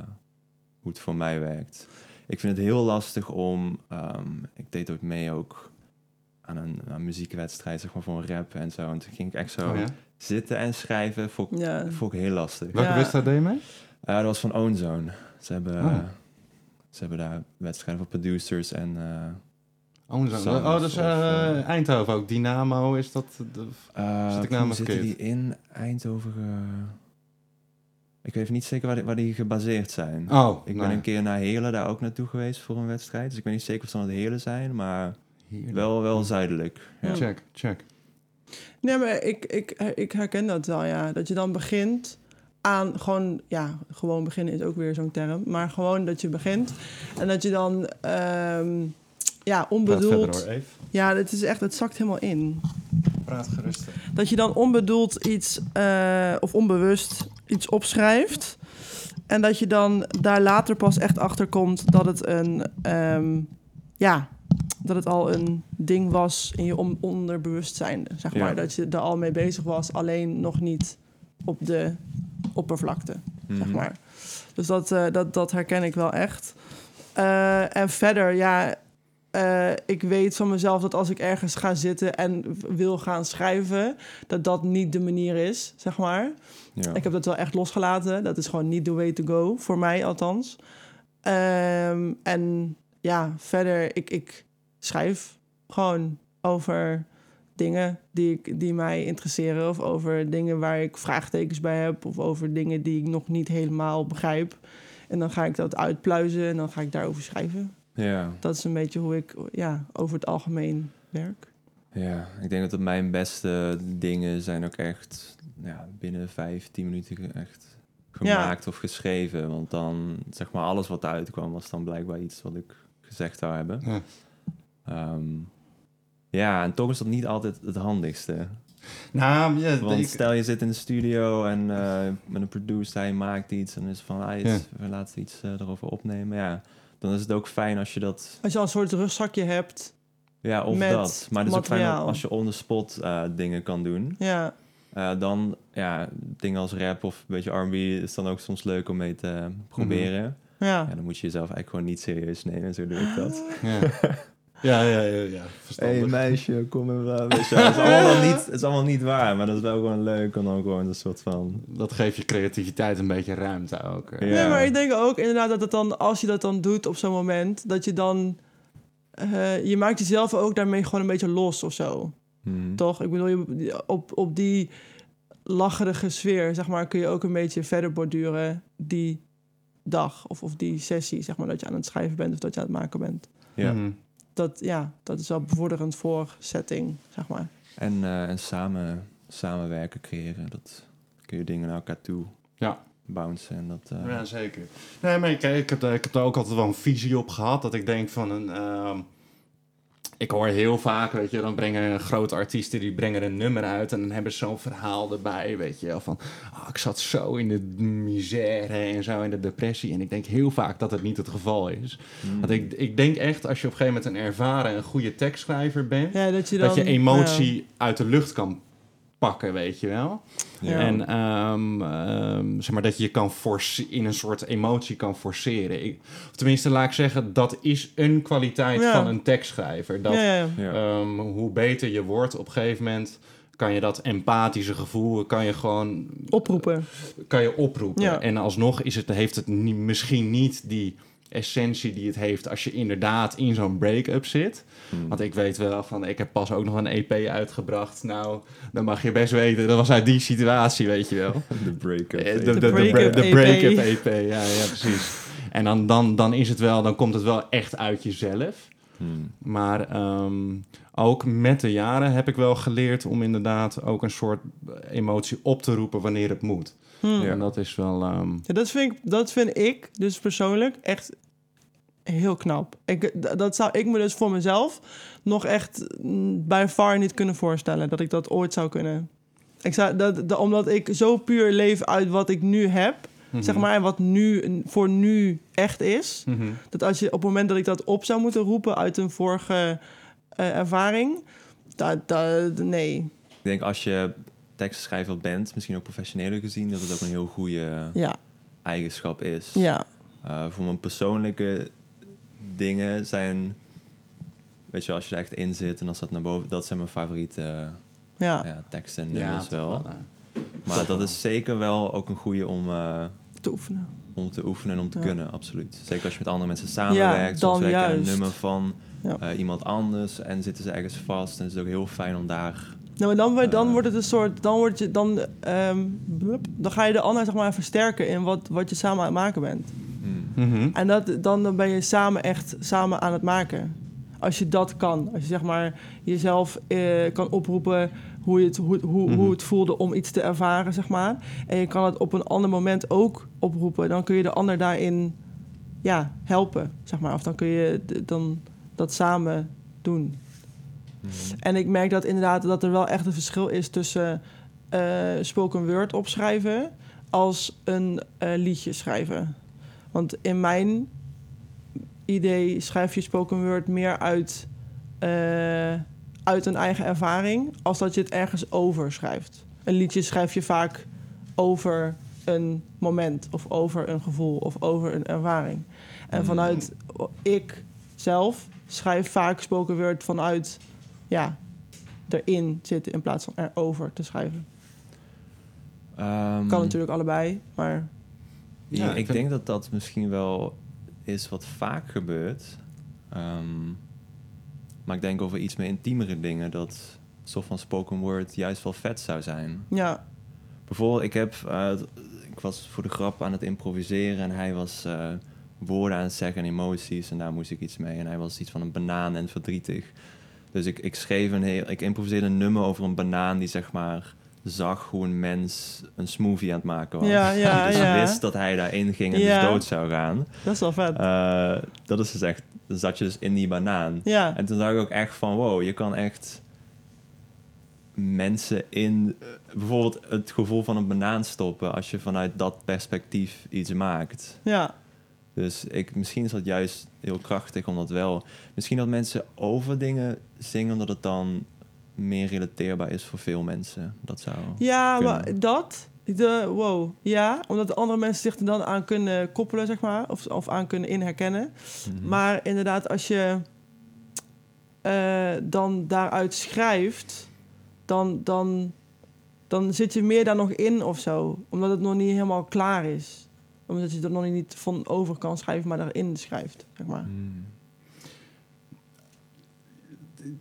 hoe het voor mij werkt. Ik vind het heel lastig om... ehm, ik deed ook mee ook aan een, aan een muziekwedstrijd, zeg maar, voor een rap en zo. En toen ging ik echt zo Oh, ja? zitten en schrijven. Vond, ik- Ja. vond ik heel lastig. Welke Ja. wedstrijd deed je mee? Eh, dat was van Ownzone. Ze hebben, Oh. ze hebben daar wedstrijden voor producers en... eh, Oh, zo. Sounds oh dat is of, eh, Eindhoven ook. Dynamo is dat... De... eh, Zit ik nou hoe maar zitten die in Eindhoven? Ik weet even niet zeker waar die, waar die gebaseerd zijn. Oh, Ik ben nou, een keer naar Heerlen daar ook naartoe geweest voor een wedstrijd. Dus ik weet niet zeker of ze aan het Heerlen zijn, maar heerlijk. wel, wel zuidelijk. Ja. Check, check. Nee, maar ik, ik, ik herken dat wel, ja. Dat je dan begint aan gewoon... Ja, gewoon beginnen is ook weer zo'n term. Maar gewoon dat je begint. En dat je dan... ehm, ja, Praat onbedoeld... verder hoor, Eve. Ja, het is echt... Het zakt helemaal in. Praat gerust. Dat je dan onbedoeld iets... eh, of onbewust iets opschrijft. En dat je dan daar later pas echt achter komt dat het een... ehm, ja, dat het al een ding was in je on- onderbewustzijn. Zeg maar. Ja. Dat je er al mee bezig was, alleen nog niet op de oppervlakte. Zeg Mhm. maar. Dus dat, eh, dat, dat herken ik wel echt. Eh, en verder, ja, eh, ik weet van mezelf dat als ik ergens ga zitten en wil gaan schrijven, dat dat niet de manier is, zeg maar. Ja. Ik heb dat wel echt losgelaten. Dat is gewoon niet the way to go, voor mij althans. Ehm, en ja, verder, ik, ik schrijf gewoon over dingen die, ik, die mij interesseren... of over dingen waar ik vraagtekens bij heb... of over dingen die ik nog niet helemaal begrijp. En dan ga ik dat uitpluizen en dan ga ik daarover schrijven. ja. Dat is een beetje hoe ik ja, over het algemeen werk. Ja, ik denk dat het mijn beste dingen zijn ook echt ja, binnen vijf, tien minuten echt gemaakt of geschreven. Want dan, zeg maar, alles wat eruit kwam was dan blijkbaar iets wat ik gezegd zou hebben. Ja. Ehm, ja, en toch is dat niet altijd het handigste. Nou, ja, Want ik- stel je zit in de studio en eh, met een producer, hij maakt iets en is van, ah, iets, we laten iets eh, erover opnemen. Ja, dan is het ook fijn als je dat Als je al een soort rugzakje hebt, Ja, of met dat. Maar het is ook fijn als je on the spot eh, dingen kan doen. ja, Eh, dan, ja, dingen als rap of een beetje R&B is dan ook soms leuk om mee te proberen. ja. Ja, dan moet je jezelf eigenlijk gewoon niet serieus nemen. Zo doe ik dat. Ja. ja, ja, ja, ja. Verstandig. meisje, kom wel. het, is allemaal niet, het is allemaal niet waar, maar dat is wel gewoon leuk. En dan gewoon een soort van... Dat geeft je creativiteit een beetje ruimte ook. Ja. Nee, maar ik denk ook inderdaad dat het dan, als je dat dan doet op zo'n moment, dat je dan, eh, je maakt jezelf ook daarmee gewoon een beetje los of zo. hmm, Toch? Ik bedoel, je, op, op die lacherige sfeer, zeg maar, kun je ook een beetje verder borduren die dag of, of die sessie, zeg maar, dat je aan het schrijven bent of dat je aan het maken bent. Ja. Mhm. Dat, ja, dat is wel bevorderend voor setting, zeg maar. En, eh, en samen, samenwerken, creëren. Dat kun je dingen naar elkaar toe Ja. Bouncen. En dat, eh, Ja, zeker. Nee, maar ik, ik, heb, ik heb daar ook altijd wel een visie op gehad. Dat ik denk van een... ehm, ik hoor heel vaak, weet je, dan brengen grote artiesten die brengen een nummer uit en dan hebben ze zo'n verhaal erbij, weet je, van ah, ik zat zo in de misère en zo in de depressie. En ik denk heel vaak dat het niet het geval is. hmm. Want ik, ik denk echt, als je op een gegeven moment een ervaren en goede tekstschrijver bent, Ja, dat je dan... dat je emotie uit de lucht kan pakken, weet je wel. Ja. En ehm, ehm, zeg maar dat je je kan force in een soort emotie kan forceren. Ik, of tenminste, laat ik zeggen, dat is een kwaliteit Ja. van een tekstschrijver. Dat ja, ja, ja. Ja. ehm, hoe beter je wordt op een gegeven moment, kan je dat empathische gevoel kan je gewoon Oproepen. kan je oproepen. Ja. En alsnog is het, heeft het niet, misschien niet die essentie die het heeft als je inderdaad in zo'n break-up zit. Hmm. Want ik weet wel van, ik heb pas ook nog een EP uitgebracht. Nou, dan mag je best weten, dat was uit die situatie, weet je wel. De break-up. Eh, phase. De, de, de, break-up EP. break-up EP, ja, ja, precies. En dan, dan, dan is het wel, dan komt het wel echt uit jezelf. Hmm. Maar ehm, ook met de jaren heb ik wel geleerd om inderdaad ook een soort emotie op te roepen wanneer het moet. Hmm. Ja. En dat is wel... ehm, Ja, dat, vind ik, dat vind ik dus persoonlijk echt heel knap. Ik, d- dat zou ik me dus voor mezelf nog echt mm, bij far niet kunnen voorstellen. Dat ik dat ooit zou kunnen. Ik zou, dat, dat- omdat ik zo puur leef uit wat ik nu heb, mhm. zeg maar, en wat nu voor nu echt is. Mhm. Dat als je op het moment dat ik dat op zou moeten roepen uit een vorige eh, ervaring, dat, dat, nee. Ik denk als je tekstschrijver bent, misschien ook professioneler gezien, dat het ook een heel goede Ja, eigenschap is. ja, Eh, voor mijn persoonlijke dingen zijn, weet je, als je er echt in zit en als dat naar boven, dat zijn mijn favoriete ja. ja, teksten en nummers wel. Maar Toch dat wel. is zeker wel ook een goede om, eh, te oefenen. om te oefenen en om te Ja. kunnen, absoluut. Zeker als je met andere mensen samenwerkt, dan soms werk je een nummer van Ja. eh, iemand anders en zitten ze ergens vast en het is ook heel fijn om daar... Nou, maar dan, wordt- dan Eh. wordt het een soort, dan word je, dan, ehm, blup, dan ga je de ander zeg maar versterken in wat, wat je samen aan het maken bent. Hmm. Mhm. En dat, dan, dan ben je samen echt samen aan het maken. Als je dat kan, als je zeg maar jezelf eh, kan oproepen hoe, je het, hoe, hoe, Mhm. hoe het voelde om iets te ervaren, zeg maar. En je kan het op een ander moment ook oproepen. Dan kun je de ander daarin ja, helpen, zeg maar. Of dan kun je d- dan dat samen doen. Hmm. En ik merk dat inderdaad dat er wel echt een verschil is tussen eh, spoken word opschrijven als een eh, liedje schrijven. Want in mijn idee schrijf je spoken word meer uit, eh, uit een eigen ervaring, als dat je het ergens over schrijft. Een liedje schrijf je vaak over een moment of over een gevoel of over een ervaring. En Mm. vanuit ik zelf schrijf vaak spoken word vanuit ja, erin zitten in plaats van erover te schrijven. Ehm, Kan natuurlijk allebei, maar Ja, Ja, ik, denk dat dat misschien wel is wat vaak gebeurt. Ehm, maar ik denk over iets meer intiemere dingen dat een soort van spoken word juist wel vet zou zijn. ja, Bijvoorbeeld, ik heb, eh, ik was voor de grap aan het improviseren en hij was eh, woorden aan het zeggen en emoties en daar moest ik iets mee. En hij was iets van een banaan en verdrietig. Dus ik, ik schreef een heel, ik improviseerde een nummer over een banaan die zeg maar zag hoe een mens een smoothie aan het maken was. Ja, dus ja. wist dat hij daarin ging en dus dood zou gaan. dat is wel vet. Eh, dat is dus echt, dan zat je dus in die banaan. En toen dacht ik ook echt van, wow, je kan echt mensen in bijvoorbeeld het gevoel van een banaan stoppen als je vanuit dat perspectief iets maakt. ja, Dus ik, misschien is dat juist heel krachtig, omdat wel. Misschien dat mensen over dingen zingen, omdat het dan meer relateerbaar is voor veel mensen. Dat zou. ja kunnen. maar dat, de, wow, ja, omdat de andere mensen zich er dan aan kunnen koppelen, zeg maar, of, of aan kunnen inherkennen. Mhm. Maar inderdaad, als je eh, dan daaruit schrijft, dan, dan, dan zit je meer daar nog in of zo. Omdat het nog niet helemaal klaar is. Omdat je er nog niet van over kan schrijven, maar daarin schrijft, zeg maar. Hmm.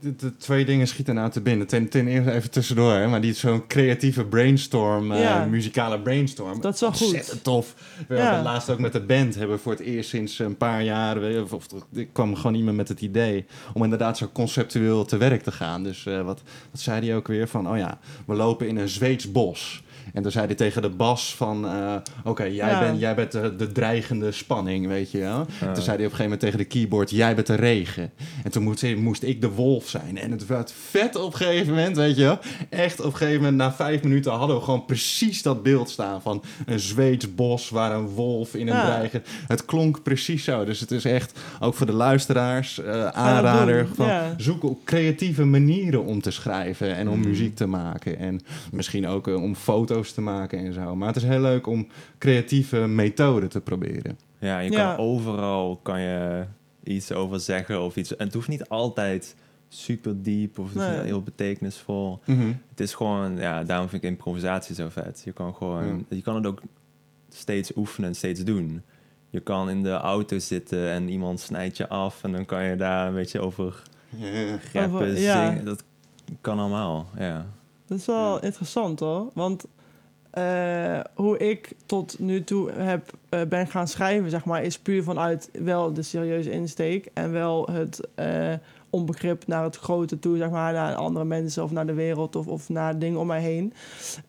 De, de twee dingen schieten nou te binnen. Ten, ten eerste even tussendoor, hè, maar die zo'n creatieve brainstorm, eh, muzikale brainstorm. Dat is wel goed. Ontzettend tof. We Ja. hadden laatst ook met de band, hebben we voor het eerst sinds een paar jaar, of, of ik kwam gewoon iemand met het idee om inderdaad zo conceptueel te werk te gaan. Dus eh, wat, wat zei hij ook weer van, oh ja, we lopen in een Zweeds bos. En toen zei hij tegen de bas van, eh, oké, jij, Ja. bent, jij bent de, de dreigende spanning, weet je wel. Ah. Toen zei hij op een gegeven moment tegen de keyboard, jij bent de regen. En toen moest, moest ik de wolf zijn. En het werd vet op een gegeven moment, weet je wel. Echt op een gegeven moment, na vijf minuten hadden we gewoon precies dat beeld staan van een Zweeds bos waar een wolf in een Ja. dreigen. Het klonk precies zo. Dus het is echt, ook voor de luisteraars, eh, aanrader. Van, ja. Zoek op creatieve manieren om te schrijven en om Mhm. muziek te maken. En misschien ook eh, om foto's te maken en zo. Maar het is heel leuk om creatieve methoden te proberen. Ja, je Ja. kan overal kan je iets over zeggen of iets. En het hoeft niet altijd super diep of Nee. heel betekenisvol. Het is gewoon, ja, daarom vind ik improvisatie zo vet. Je kan gewoon, je kan het ook steeds oefenen en steeds doen. Je kan in de auto zitten en iemand snijdt je af en dan kan je daar een beetje over rappen, Over- ja. zingen. Dat kan allemaal, ja. Dat is wel interessant hoor. Want eh, hoe ik tot nu toe heb, eh, ben gaan schrijven, zeg maar, is puur vanuit wel de serieuze insteek en wel het eh, onbegrip naar het grote toe, zeg maar, naar andere mensen of naar de wereld of, of naar dingen om mij heen.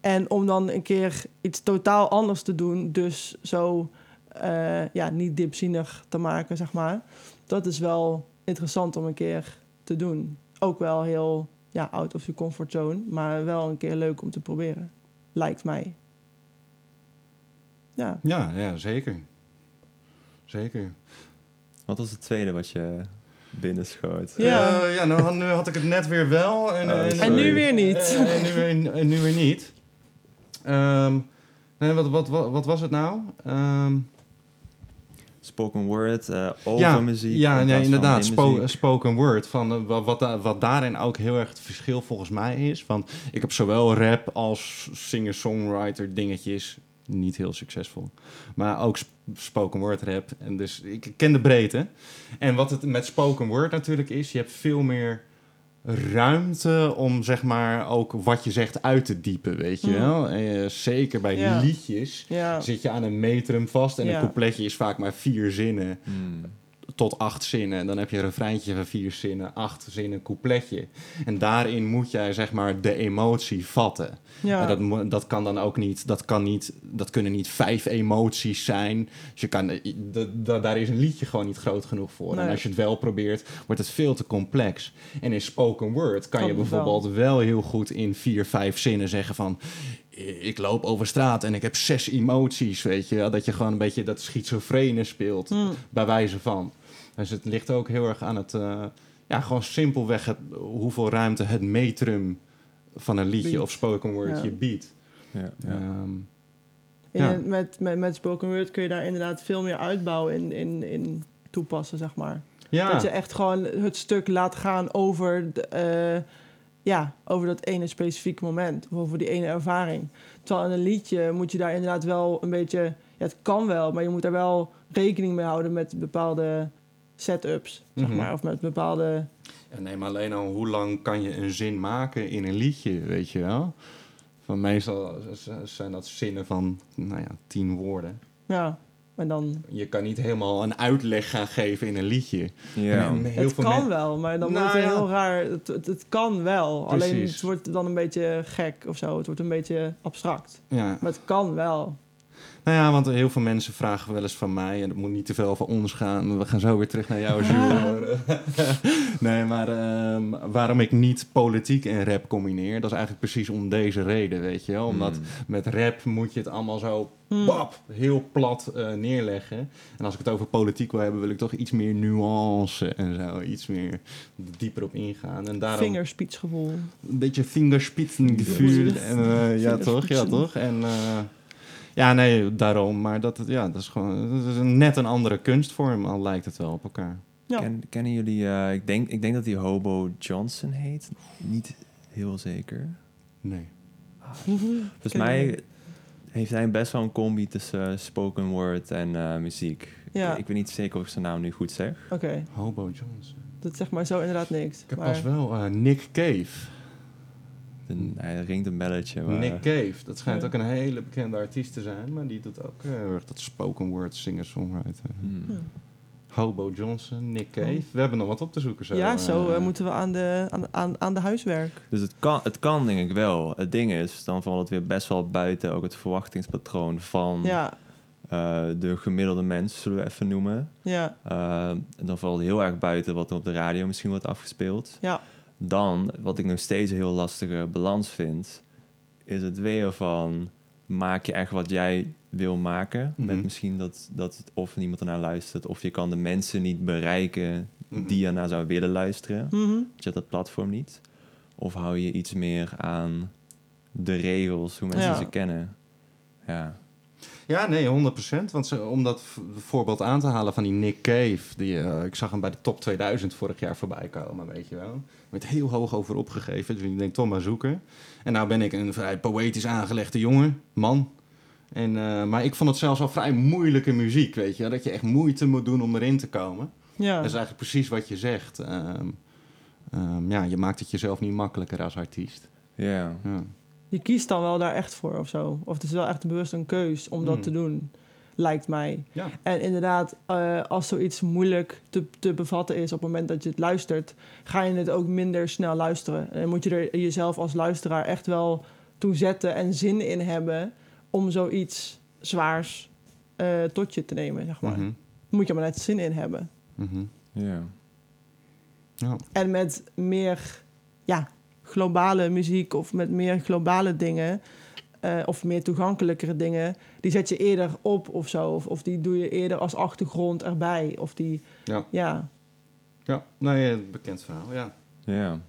En om dan een keer iets totaal anders te doen, dus zo ja, niet diepzinnig te maken, zeg maar. Dat is wel interessant om een keer te doen. Ook wel heel ja, out of je comfortzone, maar wel een keer leuk om te proberen. Lijkt mij. Ja. Ja, ja, zeker. Zeker. Wat was het tweede wat je binnenschoot? Ja. Eh, ja nou, had- nu had ik het net weer wel. En, Oh, en. En nu weer niet. Eh, en, nu weer, en nu weer niet. Ehm, nee, wat, wat, wat, wat was het nou? Ehm, Spoken word, eh over ja, muziek. Ja, nee, inderdaad. spo- spoken word. Van, eh, wat, wat, da- wat daarin ook heel erg het verschil volgens mij is. Want ik heb zowel rap als singer-songwriter dingetjes. Niet heel succesvol. Maar ook sp- spoken word rap. En dus ik ken de breedte. En wat het met spoken word natuurlijk is, je hebt veel meer ruimte om zeg maar ook wat je zegt uit te diepen, weet je Mhm. wel. Eh, zeker bij Ja. liedjes Ja. zit je aan een metrum vast en een coupletje is vaak maar vier zinnen Hmm. Tot acht zinnen. En dan heb je een refreintje van vier zinnen, acht zinnen, coupletje. En daarin moet jij zeg maar de emotie vatten. Ja. En dat, dat kan dan ook niet, dat kan niet, dat kunnen niet vijf emoties zijn. Dus je kan, daar is een liedje gewoon niet groot genoeg voor. En als je het wel probeert, wordt het veel te complex. En in spoken word kan, Kan je wel. bijvoorbeeld wel. heel goed in vier, vijf zinnen zeggen van... Ik loop over straat en ik heb zes emoties, weet je. Dat je gewoon een beetje dat schizofrene speelt, Mm. bij wijze van. Dus het ligt ook heel erg aan het... eh, ja, gewoon simpelweg het, hoeveel ruimte het metrum van een liedje of spoken word Ja. je biedt. Ja, ja. Ehm, In- met, met, met spoken word kun je daar inderdaad veel meer uitbouwen in, in, in toepassen, zeg maar. ja, Dat je echt gewoon het stuk laat gaan over, de, eh, ja, over dat ene specifieke moment. Of over die ene ervaring. Terwijl in een liedje moet je daar inderdaad wel een beetje... Ja, het kan wel, maar je moet daar wel rekening mee houden met bepaalde setups, zeg Mhm. maar. Of met bepaalde... En neem alleen al hoe lang kan je een zin maken in een liedje, weet je wel? Van meestal zijn dat zinnen van, nou ja, tien woorden. Ja, en dan... Je kan niet helemaal een uitleg gaan geven in een liedje. Ja. En heel het veel kan men- wel, maar dan Nou wordt het ja. heel raar. Het, het, het kan wel, alleen het wordt dan een beetje gek of zo. Het wordt een beetje abstract. Ja. Maar het kan wel. Nou ja, want heel veel mensen vragen wel eens van mij, en het moet niet te veel over ons gaan. We gaan zo weer terug naar jou, Jules. nee, maar ehm, waarom ik niet politiek en rap combineer, dat is eigenlijk precies om deze reden, weet je wel. Omdat Hmm. met rap moet je het allemaal zo Hmm. bap, heel plat eh, neerleggen. En als ik het over politiek wil hebben, wil ik toch iets meer nuance en zo. Iets meer dieper op ingaan. En daarom Vingerspitsgevoel. een beetje vingerspitsengevoel. En, eh, ja, toch? Ja, toch? En eh, ja, nee, daarom. Maar dat, het- ja, dat is gewoon dat is een, net een andere kunstvorm, al lijkt het wel op elkaar. Ja. Ken, kennen jullie, eh, ik, denk, ik denk dat hij Hobo Johnson heet. Niet heel zeker. Nee. Volgens mij heeft hij best wel een combi tussen eh, spoken word en eh, muziek. Ja. Ik, ik weet niet zeker of ik zijn naam nu goed zeg. Oké, Hobo Johnson. dat zegt maar zo inderdaad niks. Ik heb maar, pas wel eh, Nick Cave. De- hij ringt een belletje. Maar, Nick Cave. Dat schijnt Ja. ook een hele bekende artiest te zijn. Maar die doet ook eh, heel erg dat spoken word singer-songwriter. Hmm. Ja. Hobo Johnson, Nick Cave. We hebben nog wat op te zoeken zo. ja, zo eh. eh, moeten we aan de, aan, aan, aan de huiswerk. Dus het kan, het kan denk ik wel. Het ding is, dan valt het weer best wel buiten ook het verwachtingspatroon van Ja, eh, de gemiddelde mens, zullen we even noemen. ja, Eh, dan valt het heel erg buiten wat er op de radio misschien wordt afgespeeld. ja. Dan, wat ik nog steeds een heel lastige balans vind, is het weer van maak je echt wat jij wil maken. Met Mhm. misschien dat, dat het of niemand ernaar luistert, of je kan de mensen niet bereiken Mhm. die ernaar zou willen luisteren. Mhm. Je hebt dat platform niet. Of hou je iets meer aan de regels, hoe mensen Ja. ze kennen. Ja. Ja, nee, 100%. Want ze, om dat v- voorbeeld aan te halen van die Nick Cave, die, eh, ik zag hem bij de top 2000 vorig jaar voorbij komen, weet je wel. Werd heel hoog over opgegeven, dus ik denk toch maar zoeken. En nou ben ik een vrij poëtisch aangelegde jongen, man. En, eh, maar ik vond het zelfs al vrij moeilijke muziek, weet je. Dat je echt moeite moet doen om erin te komen. Ja. Dat is eigenlijk precies wat je zegt. Ehm, ehm, ja, je maakt het jezelf niet makkelijker als artiest. Ja. Ja. Je kiest dan wel daar echt voor of zo. Of het is wel echt bewust een keus om dat Hmm. te doen. Lijkt mij. Ja. En inderdaad, eh, als zoiets moeilijk te, te bevatten is op het moment dat je het luistert, ga je het ook minder snel luisteren. En moet je er jezelf als luisteraar echt wel toe zetten en zin in hebben om zoiets zwaars eh, tot je te nemen, zeg maar. Mhm. Moet je maar net zin in hebben. Mhm. Ja. Ja. En met meer ja, globale muziek of met meer globale dingen, eh, of meer toegankelijkere dingen, die zet je eerder op of zo. Of, of die doe je eerder als achtergrond erbij. Of die, Ja. ja. Ja, nee, bekend verhaal, ja. Ja.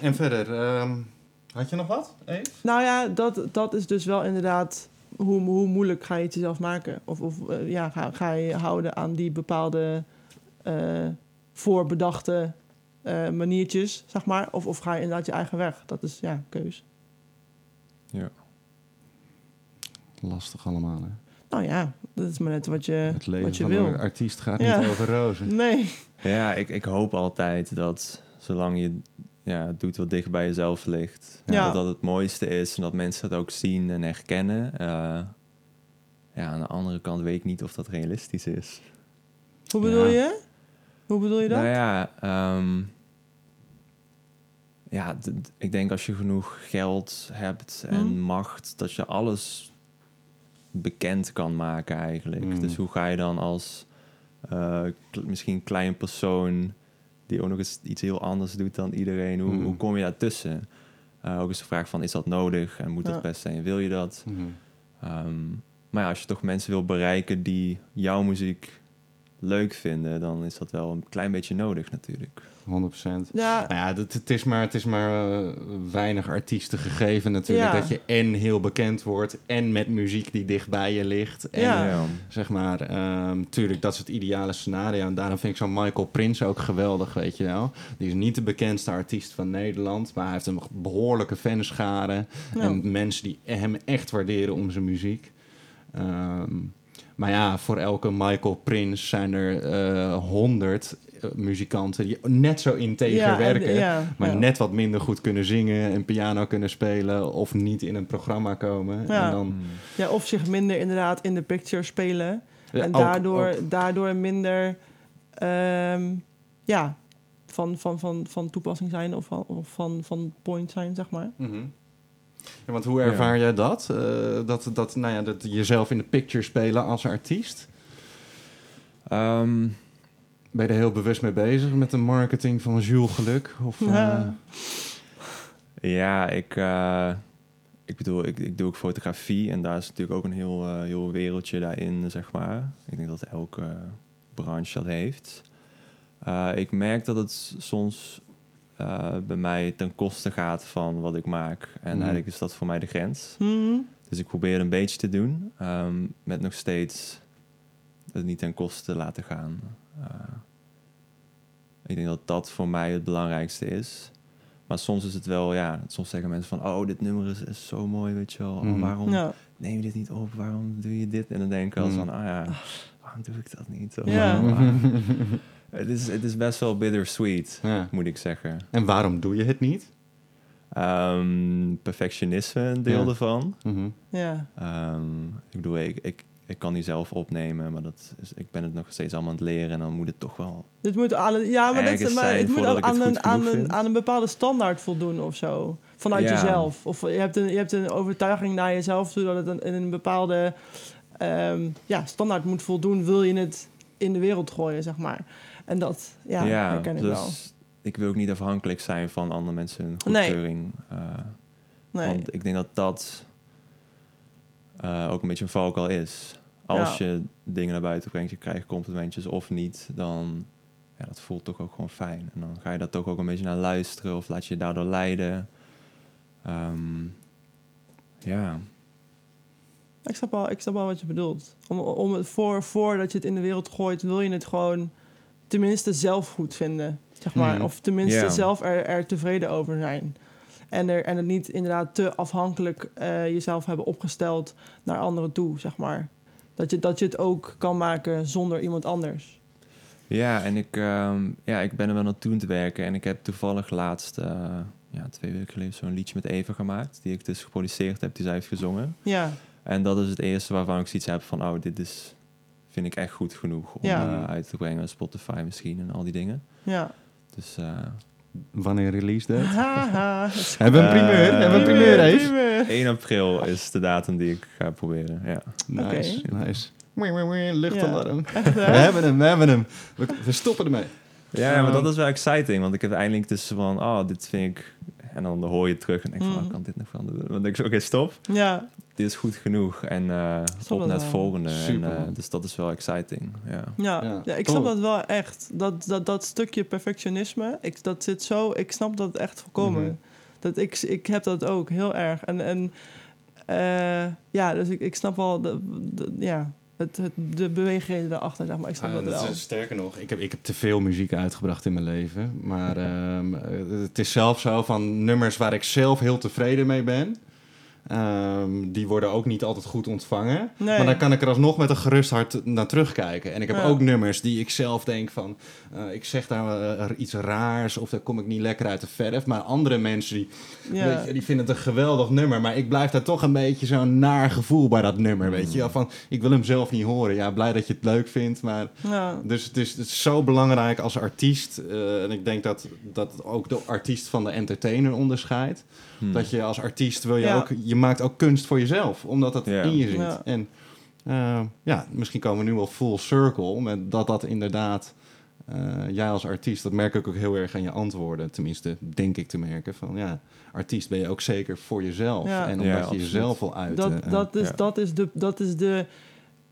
En verder, ehm, had je nog wat, Eve? Nou ja, dat, dat is dus wel inderdaad hoe, hoe moeilijk ga je het jezelf maken. Of, of eh, ja, ga, ga je houden aan die bepaalde eh, voorbedachte eh, maniertjes, zeg maar. Of, of ga je inderdaad je eigen weg. Dat is ja, keus. Ja. Lastig allemaal, hè? Nou ja, dat is maar net wat je, Het leven wat je van wil. een artiest gaat Ja. niet over rozen. Nee. Ja, ik, ik hoop altijd dat zolang je ja, doet wat dicht bij jezelf ligt, Ja. dat dat het mooiste is en dat mensen het ook zien en herkennen. Eh, ja, aan de andere kant weet ik niet of dat realistisch is. Hoe bedoel Ja. je? Hoe bedoel je dat? Nou ja, ehm, ja ik denk als je genoeg geld hebt en Mhm. macht, dat je alles bekend kan maken eigenlijk. Mm. Dus hoe ga je dan als kle- misschien klein persoon die ook nog eens iets heel anders doet dan iedereen, hoe, Mm. hoe kom je daartussen? Eh ook eens de vraag van, is dat nodig en moet Ja. dat best zijn? Wil je dat? Mhm. Ehm, maar ja, als je toch mensen wil bereiken die jouw muziek leuk vinden, dan is dat wel een klein beetje nodig natuurlijk. 100%. Ja, Nou ja, het, het is maar, het is maar eh, weinig artiesten gegeven natuurlijk. Ja. Dat je en heel bekend wordt en met muziek die dicht bij je ligt. En Ja. zeg maar, ehm tuurlijk, dat is het ideale scenario. En daarom vind ik zo'n Michael Prins ook geweldig, weet je wel. Die is niet de bekendste artiest van Nederland, maar hij heeft een behoorlijke fanschare. Ja. En mensen die hem echt waarderen om zijn muziek. Ehm, maar ja, voor elke Michael Prins zijn er eh, honderd eh, muzikanten die net zo integer ja, en- werken. ja, Maar ja. net wat minder goed kunnen zingen en piano kunnen spelen of niet in een programma komen. Ja. En dan, Ja, of zich minder inderdaad in de picture spelen. En ook- daardoor, ook. daardoor minder ehm, ja, van, van, van, van toepassing zijn of van, of van, van point zijn, zeg maar. Mhm. Ja, want hoe ervaar jij dat? Eh, dat, dat, nou ja, dat jezelf in de picture spelen als artiest? Ehm, Ben je er heel bewust mee bezig met de marketing van Jules Geluk? Of, eh, Ja. ja, ik, eh, ik bedoel, ik, ik doe ook fotografie en daar is natuurlijk ook een heel, eh, heel wereldje daarin, zeg maar. Ik denk dat elke branche dat heeft. Eh, ik merk dat het soms eh, bij mij ten koste gaat van wat ik maak. En Mhm. eigenlijk is dat voor mij de grens. Mhm. Dus ik probeer een beetje te doen, ehm, met nog steeds het niet ten koste laten gaan. Eh, ik denk dat dat voor mij het belangrijkste is. Maar soms is het wel, ja, soms zeggen mensen van, oh, dit nummer is, is zo mooi, weet je wel. Oh, Mhm. waarom Ja. neem je dit niet op? Waarom doe je dit? En dan denk ik wel van, ah ja, waarom doe ik dat niet? Ja. het, is, het is best wel bittersweet, ja. moet ik zeggen. En waarom doe je het niet? Ehm, perfectionisme, een deel Ja. ervan. Mhm. Ja. Ehm, ik bedoel, ik, ik, ik kan die zelf opnemen, maar dat is, ik ben het nog steeds allemaal aan het leren en dan moet het toch wel. Dit moet aan een, ja, maar, Ergens maar het moet ook het aan, een, aan, een, aan een bepaalde standaard voldoen of zo. Vanuit Ja. jezelf. Of je hebt, een, je hebt een overtuiging naar jezelf toe dat het een, in een bepaalde ehm, ja, standaard moet voldoen. Wil je het in de wereld gooien, zeg maar. En dat ja, herken ik dus wel. ik wil ook niet afhankelijk zijn van andere mensen hun Nee. goedkeuring. eh, Nee. Want ik denk dat dat eh, ook een beetje een valkuil is. Als je dingen naar buiten brengt, je krijgt complimentjes of niet, dan ja, dat voelt toch ook gewoon fijn. En dan ga je daar toch ook een beetje naar luisteren of laat je je daardoor leiden. Ehm, ja, Ik snap, wel, ik snap wat je bedoelt. Om, om het voor, voordat je het in de wereld gooit, wil je het gewoon tenminste zelf goed vinden. Zeg maar. Mhm. Of tenminste zelf er, er tevreden over zijn. En, er, en het niet inderdaad te afhankelijk eh, jezelf hebben opgesteld naar anderen toe, zeg maar. Dat je, dat je het ook kan maken zonder iemand anders. ja en ik, ehm, ja, ik ben er wel naartoe aan het werken. En ik heb toevallig laatst, eh, ja, twee weken geleden, zo'n liedje met Eva gemaakt. Die ik dus geproduceerd heb, die zij heeft gezongen. Ja, En dat is het eerste waarvan ik zoiets heb van, oh, dit is, vind ik echt goed genoeg om Ja. eh, uit te brengen. Spotify misschien en al die dingen. Ja. Dus eh, Wanneer release dat Hebben we een primeur? Hebben we een primeur, primeur. 1 april is de datum die ik ga proberen. Ja. Nice, Oké. nice. Luchtalarm. Echt, We hè? hebben hem, we hebben hem. We, we stoppen ermee. Ja, maar dat is wel exciting, want ik heb eindelijk dus van, oh, dit vind ik... En dan hoor je het terug en denk van, Mm. oh, kan dit nog van doen? Dan denk ik, oké, stop. Ja, Dit is goed genoeg. En eh, Snap op naar het volgende. En, eh, dus dat is wel exciting, ja. ja. Ja, ja, ik snap dat wel echt. Dat, dat, dat stukje perfectionisme, ik, dat zit zo... Ik snap dat echt volkomen. Mhm. dat ik, ik heb dat ook heel erg. En, en eh, ja, dus ik, ik snap wel... De, de- ja, het, het, de beweegreden daarachter, zeg maar. Ik snap Ah, dat dat wel. is sterker nog, ik heb, ik heb te veel muziek uitgebracht in mijn leven. Maar ehm, eh, het is zelfs zo van nummers waar ik zelf heel tevreden mee ben. Ehm, die worden ook niet altijd goed ontvangen. Nee. Maar dan kan ik er alsnog met een gerust hart naar terugkijken. En ik heb Ja. ook nummers die ik zelf denk van... eh, ik zeg daar eh, iets raars of daar kom ik niet lekker uit de verf. Maar andere mensen die, ja. weet je, die vinden het een geweldig nummer. Maar ik blijf daar toch een beetje zo'n naar gevoel bij dat nummer. Weet je? Ja, van, ik wil hem zelf niet horen. Ja, blij dat je het leuk vindt, maar... ja. Dus het is, het is zo belangrijk als artiest. eh, en ik denk dat, dat ook de artiest van de entertainer onderscheidt. Hm. Dat je als artiest wil je Ja. ook... Je maakt ook kunst voor jezelf, omdat dat Ja. in je zit. Ja. En eh, ja, misschien komen we nu wel full circle. Met dat dat inderdaad... eh, jij als artiest, dat merk ik ook heel erg aan je antwoorden. Tenminste, denk ik te merken. Van ja, artiest ben je ook zeker voor jezelf. Ja. En Ja, omdat je absoluut. jezelf wil uiten. Dat, En- dat, is, ja. dat, is de, dat is de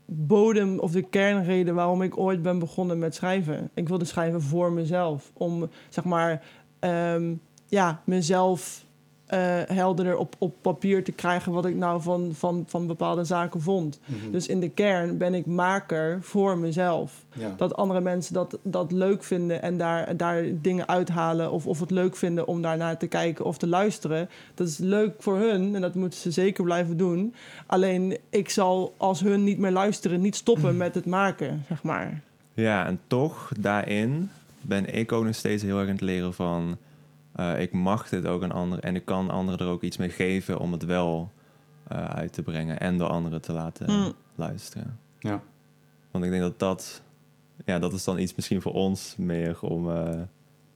bodem of de kernreden waarom ik ooit ben begonnen met schrijven. Ik wilde schrijven voor mezelf. Om zeg maar ehm, ja, mezelf eh, helderder op, op papier te krijgen wat ik nou van, van, van bepaalde zaken vond. Mhm. Dus in de kern ben ik maker voor mezelf. ja. Dat andere mensen dat, dat leuk vinden en daar, daar dingen uithalen. Of, of het leuk vinden om daarnaar te kijken of te luisteren. Dat is leuk voor hun en dat moeten ze zeker blijven doen. Alleen ik zal als hun niet meer luisteren, niet stoppen met het maken, zeg maar. Ja, en toch daarin ben ik ook nog steeds heel erg aan het leren van... eh, ik mag dit ook aan anderen en ik kan anderen er ook iets mee geven om het wel eh, uit te brengen en door anderen te laten Mm. luisteren. Ja. Want ik denk dat dat, ja, dat is dan iets misschien voor ons meer om eh,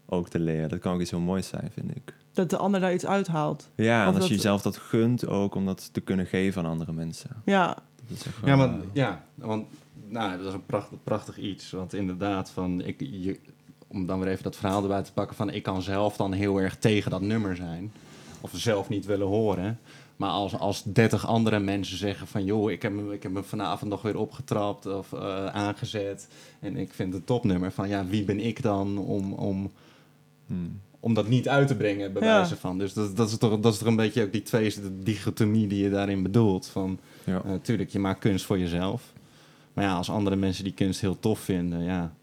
ook te leren. Dat kan ook iets heel moois zijn, vind ik. Dat de ander daar iets uithaalt. Ja, en als je jezelf dat gunt ook om dat te kunnen geven aan andere mensen. Ja, Dat is echt Ja, maar, ja, want nou, dat is een prachtig, prachtig iets. Want inderdaad, van, ik, je, om dan weer even dat verhaal erbij te pakken... van ik kan zelf dan heel erg tegen dat nummer zijn. Of zelf niet willen horen. Maar als, als 30 andere mensen zeggen van... joh, ik heb, hem, ik heb hem vanavond nog weer opgetrapt of eh, aangezet... en ik vind het een topnummer. Van ja, wie ben ik dan om... om hmm. om dat niet uit te brengen, bij Ja. wijze van. Dus dat, dat, is toch, dat is toch een beetje ook die twee de dichotomie die je daarin bedoelt. Van, Ja. Natuurlijk, je maakt kunst voor jezelf. Maar ja, als andere mensen die kunst heel tof vinden, ja,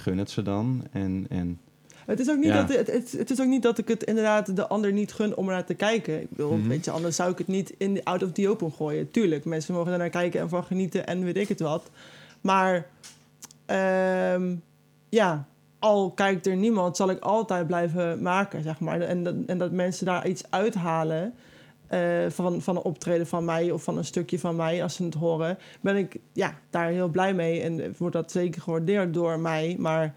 gun het ze dan. En, en Het is, ook niet Ja. dat, het, het, het is ook niet dat ik het inderdaad de ander niet gun om er naar te kijken. Ik bedoel, Mhm. weet je, anders zou ik het niet in de out of the open gooien. Tuurlijk, mensen mogen er naar kijken en van genieten en weet ik het wat. Maar ehm, ja, al kijkt er niemand, zal ik altijd blijven maken, zeg maar. En dat, en dat mensen daar iets uithalen eh, van, van een optreden van mij of van een stukje van mij, als ze het horen, ben ik ja, daar heel blij mee. En wordt dat zeker gewaardeerd door mij. Maar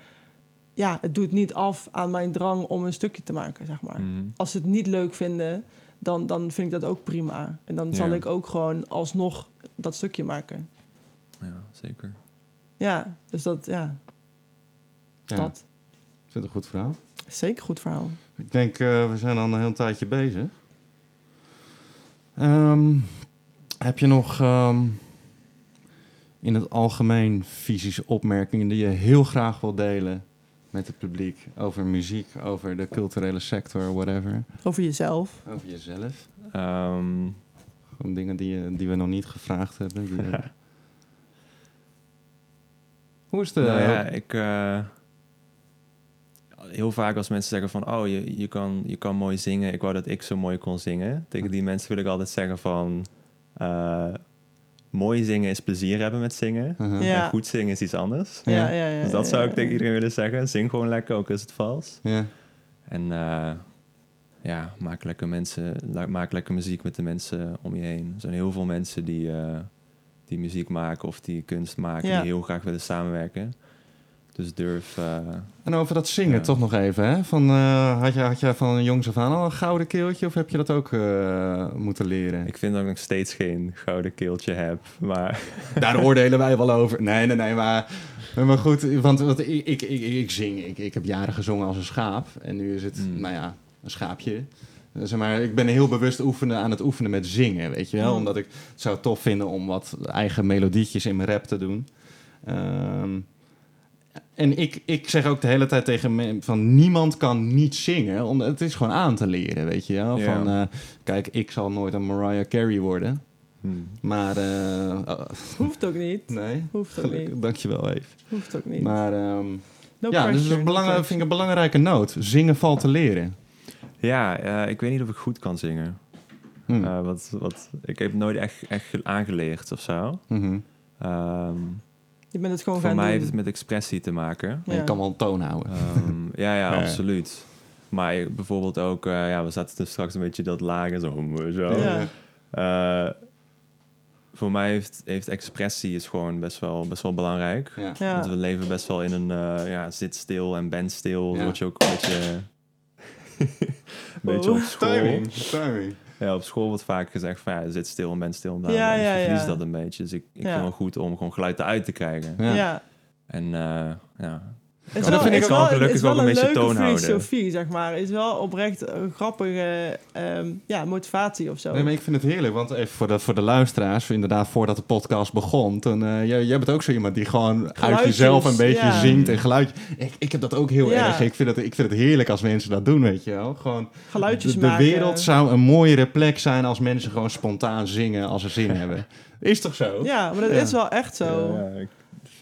ja, het doet niet af aan mijn drang om een stukje te maken, zeg maar. Hmm. Als ze het niet leuk vinden, dan, dan vind ik dat ook prima. En dan zal ik ook gewoon alsnog dat stukje maken. Ja, zeker. Ja, dus dat, ja, ja, dat het een goed verhaal. is zeker een goed verhaal. Ik denk, eh, we zijn al een heel tijdje bezig. Ehm, heb je nog ehm, in het algemeen fysische opmerkingen die je heel graag wil delen met het publiek over muziek, over de culturele sector, whatever? Over jezelf. Over jezelf? Ehm, Gewoon dingen die, die we nog niet gevraagd hebben. die Hoe is de... nou ja, ik... eh, heel vaak als mensen zeggen van... Oh, je, je, kan, je kan mooi zingen. Ik wou dat ik zo mooi kon zingen. Tegen die mensen wil ik altijd zeggen van... eh, mooi zingen is plezier hebben met zingen. Uh-huh. Ja. En goed zingen is iets anders. Ja, Ja. ja, ja. Dus dat ja, zou ik ja. tegen iedereen willen zeggen. Zing gewoon lekker, ook is het vals. Ja. En eh, ja, maak lekker mensen, maak lekker muziek met de mensen om je heen. Er zijn heel veel mensen die, eh, die muziek maken of die kunst maken, Ja. die heel graag willen samenwerken. Dus durf. eh, En over dat zingen Ja. toch nog even. Hè? Van, eh, had, je, had je van jongs af aan al een gouden keeltje of heb je dat ook eh, moeten leren? ik vind dat ik nog steeds geen gouden keeltje heb. Maar Daar oordelen wij wel over. Nee, nee, nee, maar, maar goed, want, want ik, ik, ik, ik zing. Ik, ik heb jaren gezongen als een schaap. En nu is het, Hmm. nou ja, een schaapje. Zeg maar, ik ben heel bewust oefenen aan het oefenen met zingen, weet je wel. Hmm. Omdat ik het zou tof vinden om wat eigen melodietjes in mijn rap te doen. Ehm, en ik, ik zeg ook de hele tijd tegen mensen van niemand kan niet zingen. Omdat het is gewoon aan te leren, weet je wel. Ja. Van, eh, kijk, ik zal nooit een Mariah Carey worden. hmm, Maar, eh, oh, Hoeft ook niet. nee. Hoeft ook niet. Gelukkig, dankjewel even. Hoeft ook niet. Maar ehm, No ja, dus dat is een no vind ik een belangrijke noot. Zingen valt te leren. ja, eh, ik weet niet of ik goed kan zingen. Hm. Eh, wat, wat, ik heb nooit echt, echt ge- aangeleerd of zo. Mhm. Ehm, Je bent het gewoon voor gaan mij doen. heeft het met expressie te maken. Maar Je kan wel een toon houden. Ehm, ja, ja, Ja. absoluut. Maar bijvoorbeeld ook, eh, ja, we zaten dus straks een beetje dat lage zo. zo. Ja. Eh, voor mij heeft, heeft expressie is gewoon best wel, best wel belangrijk. Ja. Ja. Want we leven best wel in een eh, ja, zit stil en ben stil. Ja. Word je ook een beetje, een beetje op school. timing. Ja, op school wordt vaak gezegd van ja, zit stil en ben stil. Ja, ik ja, verlies ja. dat een beetje. Dus ik, ik Ja. vind het wel goed om gewoon geluid eruit te krijgen. Ja. Ja. En eh, ja, Het is dat wel, vind ik ook wel, gelukkig wel ook een een beetje leuke toon houden. filosofie, zeg maar. Het is wel oprecht een grappige ehm, ja, motivatie of zo. Nee, maar ik vind het heerlijk, want even voor de, voor de luisteraars, inderdaad, voordat de podcast begon, toen, eh, jij, jij bent ook zo iemand die gewoon uit jezelf een beetje ja. zingt en geluid. Ik, ik heb dat ook heel Ja. erg. Ik vind, het, ik vind het heerlijk als mensen dat doen, weet je wel. Gewoon, Geluidjes de, de maken. wereld zou een mooiere plek zijn als mensen gewoon spontaan zingen als ze zin hebben. Is toch zo? Ja, maar dat Ja. is wel echt zo. Ja, ik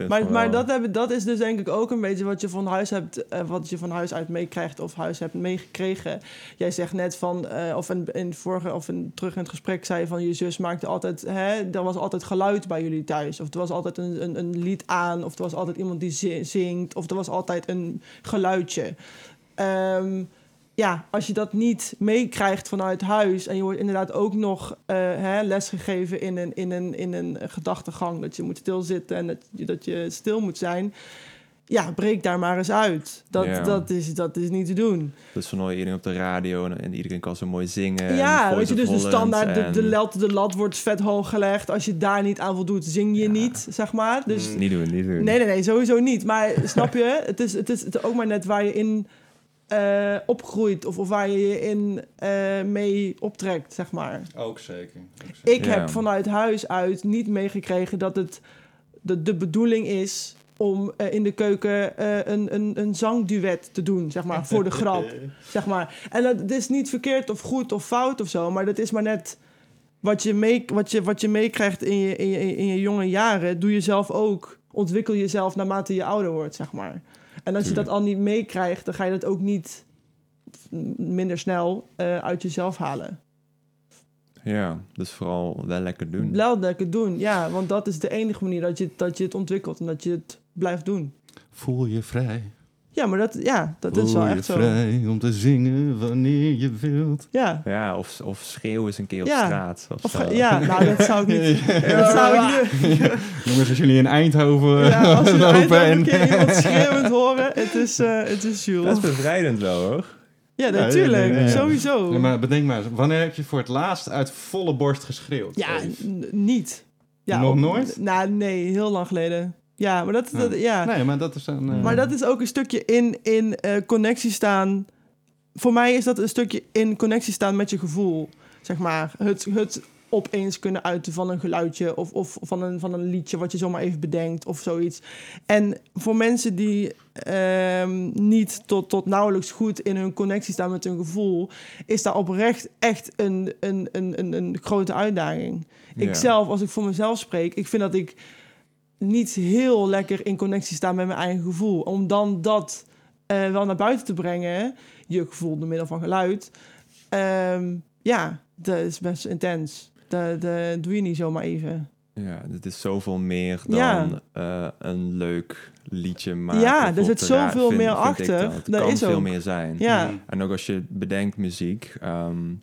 vind Maar, van maar dat, dat is dus denk ik ook een beetje wat je van huis hebt, eh, wat je van huis uit meekrijgt of huis hebt meegekregen. Jij zegt net van, eh, of in, in vorige, of in, terug in het gesprek zei je van je zus maakte altijd, hè, er was altijd geluid bij jullie thuis. Of er was altijd een, een, een lied aan, of er was altijd iemand die zi- zingt, of er was altijd een geluidje. Ehm, ja, als je dat niet meekrijgt vanuit huis en je wordt inderdaad ook nog eh, hè, lesgegeven in een, in, een, in een gedachtegang, dat je moet stilzitten en dat je, dat je stil moet zijn. Ja, breek daar maar eens uit. Dat, Ja. dat, is, dat is niet te doen. Dus van iedereen op de radio en, en iedereen kan zo mooi zingen. ja, weet je, dus de standaard, de, en- de, lat, de lat wordt vet hoog gelegd. Als je daar niet aan voldoet, zing je Ja. niet, zeg maar. Dus Niet doen, niet doen. Nee, nee, nee, sowieso niet. Maar snap je? Het is, het is, het is ook maar net waar je in eh, opgroeit of, of waar je je in eh, mee optrekt, zeg maar. Ook zeker. Ik Ja. heb vanuit huis uit niet meegekregen dat het de, de bedoeling is om eh, in de keuken eh, een, een, een zangduet te doen, zeg maar, voor de grap. Zeg maar. En dat het is niet verkeerd of goed of fout of zo, maar dat is maar net wat je, mee, wat je, wat je meekrijgt in je, in, je, in je jonge jaren, doe je zelf ook. Ontwikkel jezelf naarmate je ouder wordt, zeg maar. En als je dat al niet meekrijgt, dan ga je dat ook niet minder snel eh, uit jezelf halen. Ja, dus vooral wel lekker doen. Wel lekker doen, ja, want dat is de enige manier dat je, dat je het ontwikkelt en dat je het blijft doen. Voel je vrij. Ja, maar dat, ja, dat Voel is wel je echt zo. vrij om te zingen wanneer je wilt. Ja. Ja, of, of schreeuw eens een keer op Ja. straat. Of, Of, zo. ja, nou, dat zou ik niet. Dat zou ik niet. Jongens, als jullie in Eindhoven Ja, als lopen en... een keer iemand schreeuwend horen, het is, eh het is Dat Jules. is bevrijdend wel, hoor. Ja, Ja, natuurlijk. ja, ja, ja. Sowieso. Nee, maar bedenk maar, eens, wanneer heb je voor het laatst uit volle borst geschreeuwd? Ja, niet. Ja, Nog nooit? Nou, nee, heel lang geleden. Ja, maar dat, Ja. dat ja. Nee, maar dat is een... eh, Maar dat is ook een stukje in, in eh, connectie staan. Voor mij is dat een stukje in connectie staan met je gevoel. Zeg maar, het, het opeens kunnen uiten van een geluidje of, of van, een, van een liedje wat je zomaar even bedenkt of zoiets. En voor mensen die ehm, niet tot, tot nauwelijks goed in hun connectie staan met hun gevoel, is daar oprecht echt een, een, een, een, een grote uitdaging. Ik zelf, als ik voor mezelf spreek, ik vind dat ik niet heel lekker in connectie sta met mijn eigen gevoel. Om dan dat eh, wel naar buiten te brengen, je gevoel door middel van geluid. Ehm, ja, dat is best intens. Dat, dat doe je niet zomaar even. Ja, het is zoveel meer dan Ja. eh, een leuk liedje maken. Ja, er zit zoveel vind- meer vind achter. dat. Het Dat kan is veel ook. meer zijn. Ja. En ook als je bedenkt muziek. ehm,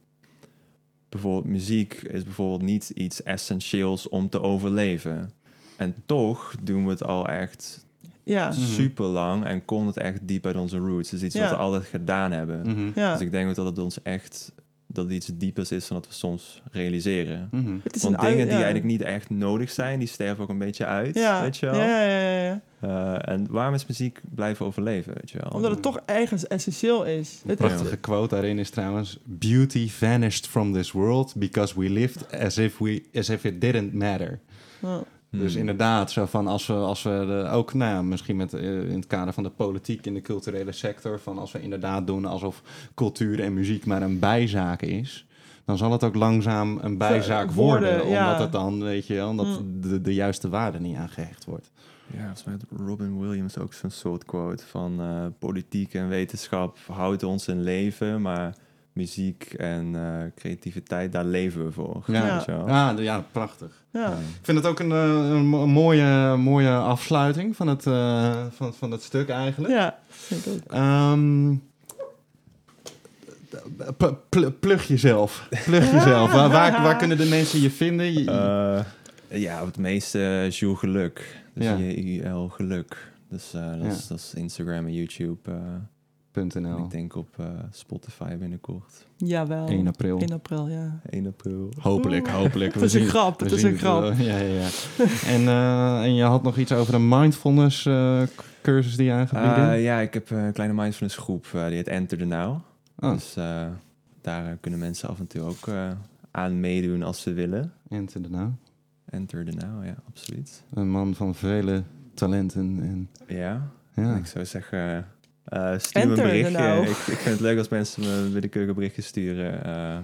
bijvoorbeeld muziek is bijvoorbeeld niet iets essentieels om te overleven. En toch doen we het al echt ja, super lang en komt het echt diep uit onze roots. Het is iets Ja. wat we altijd gedaan hebben. Mhm. ja. Dus ik denk ook dat het ons echt dat het iets diepers is dan dat we soms realiseren. Mhm. Het is Want een dingen die ja. eigenlijk niet echt nodig zijn, die sterven ook een beetje uit. Ja, Weet je wel? ja, ja, ja, ja. Eh, en waarom is muziek blijven overleven? Weet je wel? Omdat het toch ergens essentieel is. Een Het, prachtige quote daarin is trouwens... Beauty vanished from this world because we lived as if, we, as if it didn't matter. ja. Hmm. Dus inderdaad, zo van als we, als we de- ook, nou ja, misschien met, eh, in het kader van de politiek in de culturele sector, van als we inderdaad doen alsof cultuur en muziek maar een bijzaak is, dan zal het ook langzaam een bijzaak worden, worden, ja. omdat het dan, weet je omdat Mm. de, de juiste waarde niet aangehecht wordt. Ja, volgens mij had Robin Williams ook zo'n soort quote van eh, politiek en wetenschap houdt ons in leven, maar muziek en eh, creativiteit, daar leven we voor. Ja, ja, ja prachtig. ja. Ja. Ik vind het ook een, eh, een mo- mooie, mooie afsluiting van het, eh, van, van het stuk eigenlijk. ja, vind ik ook. Ehm, p- pl- plug jezelf. Plug jezelf. Waar, waar, waar kunnen de mensen je vinden? Je- Eh, ja, het meeste Jules Geluk. Dus. J-U-L Geluk. Dus eh, dat, Ja. is, dat is Instagram en YouTube. Ik denk op eh, Spotify binnenkort. Jawel. 1 april. 1 april, ja. 1 april. Hopelijk, hopelijk. Het is een grap, het is een grap. Ja, ja, ja. en, eh, en je had nog iets over een mindfulness eh, cursus die je aangebieden. Eh, ja, ik heb een kleine mindfulness groep. die heet Enter the Now. oh, Dus eh, daar kunnen mensen af en toe ook eh, aan meedoen als ze willen. Enter the Now. Enter the Now, ja, absoluut. Een man van vele talenten. En, Ja, ja. ik zou zeggen, eh, stuur me een berichtje. Now. Ik, ik vind het leuk als mensen me willekeurige berichtjes sturen. eh,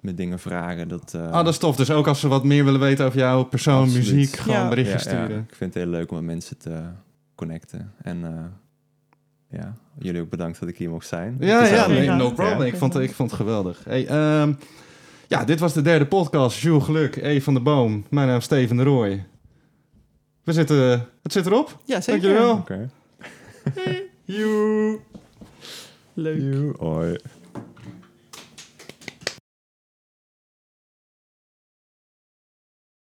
met dingen vragen. Dat, eh, Ah, dat is tof. Dus ook als ze wat meer willen weten over jouw persoon, Absoluut. muziek, gewoon Ja. berichtjes ja, ja, sturen. ik vind het heel leuk om met mensen te connecten. En eh, ja, jullie ook bedankt dat ik hier mocht zijn. Ja, ja, nee, no problem. Ik vond, ik vond het geweldig. Hey, ehm, ja, dit was de derde podcast. Jules Geluk, E van de Boom. Mijn naam is Steven de Rooij. We zitten, het zit erop. Ja, zeker. Dankjewel. Oké. Joe. Leuk. Joe, hoi.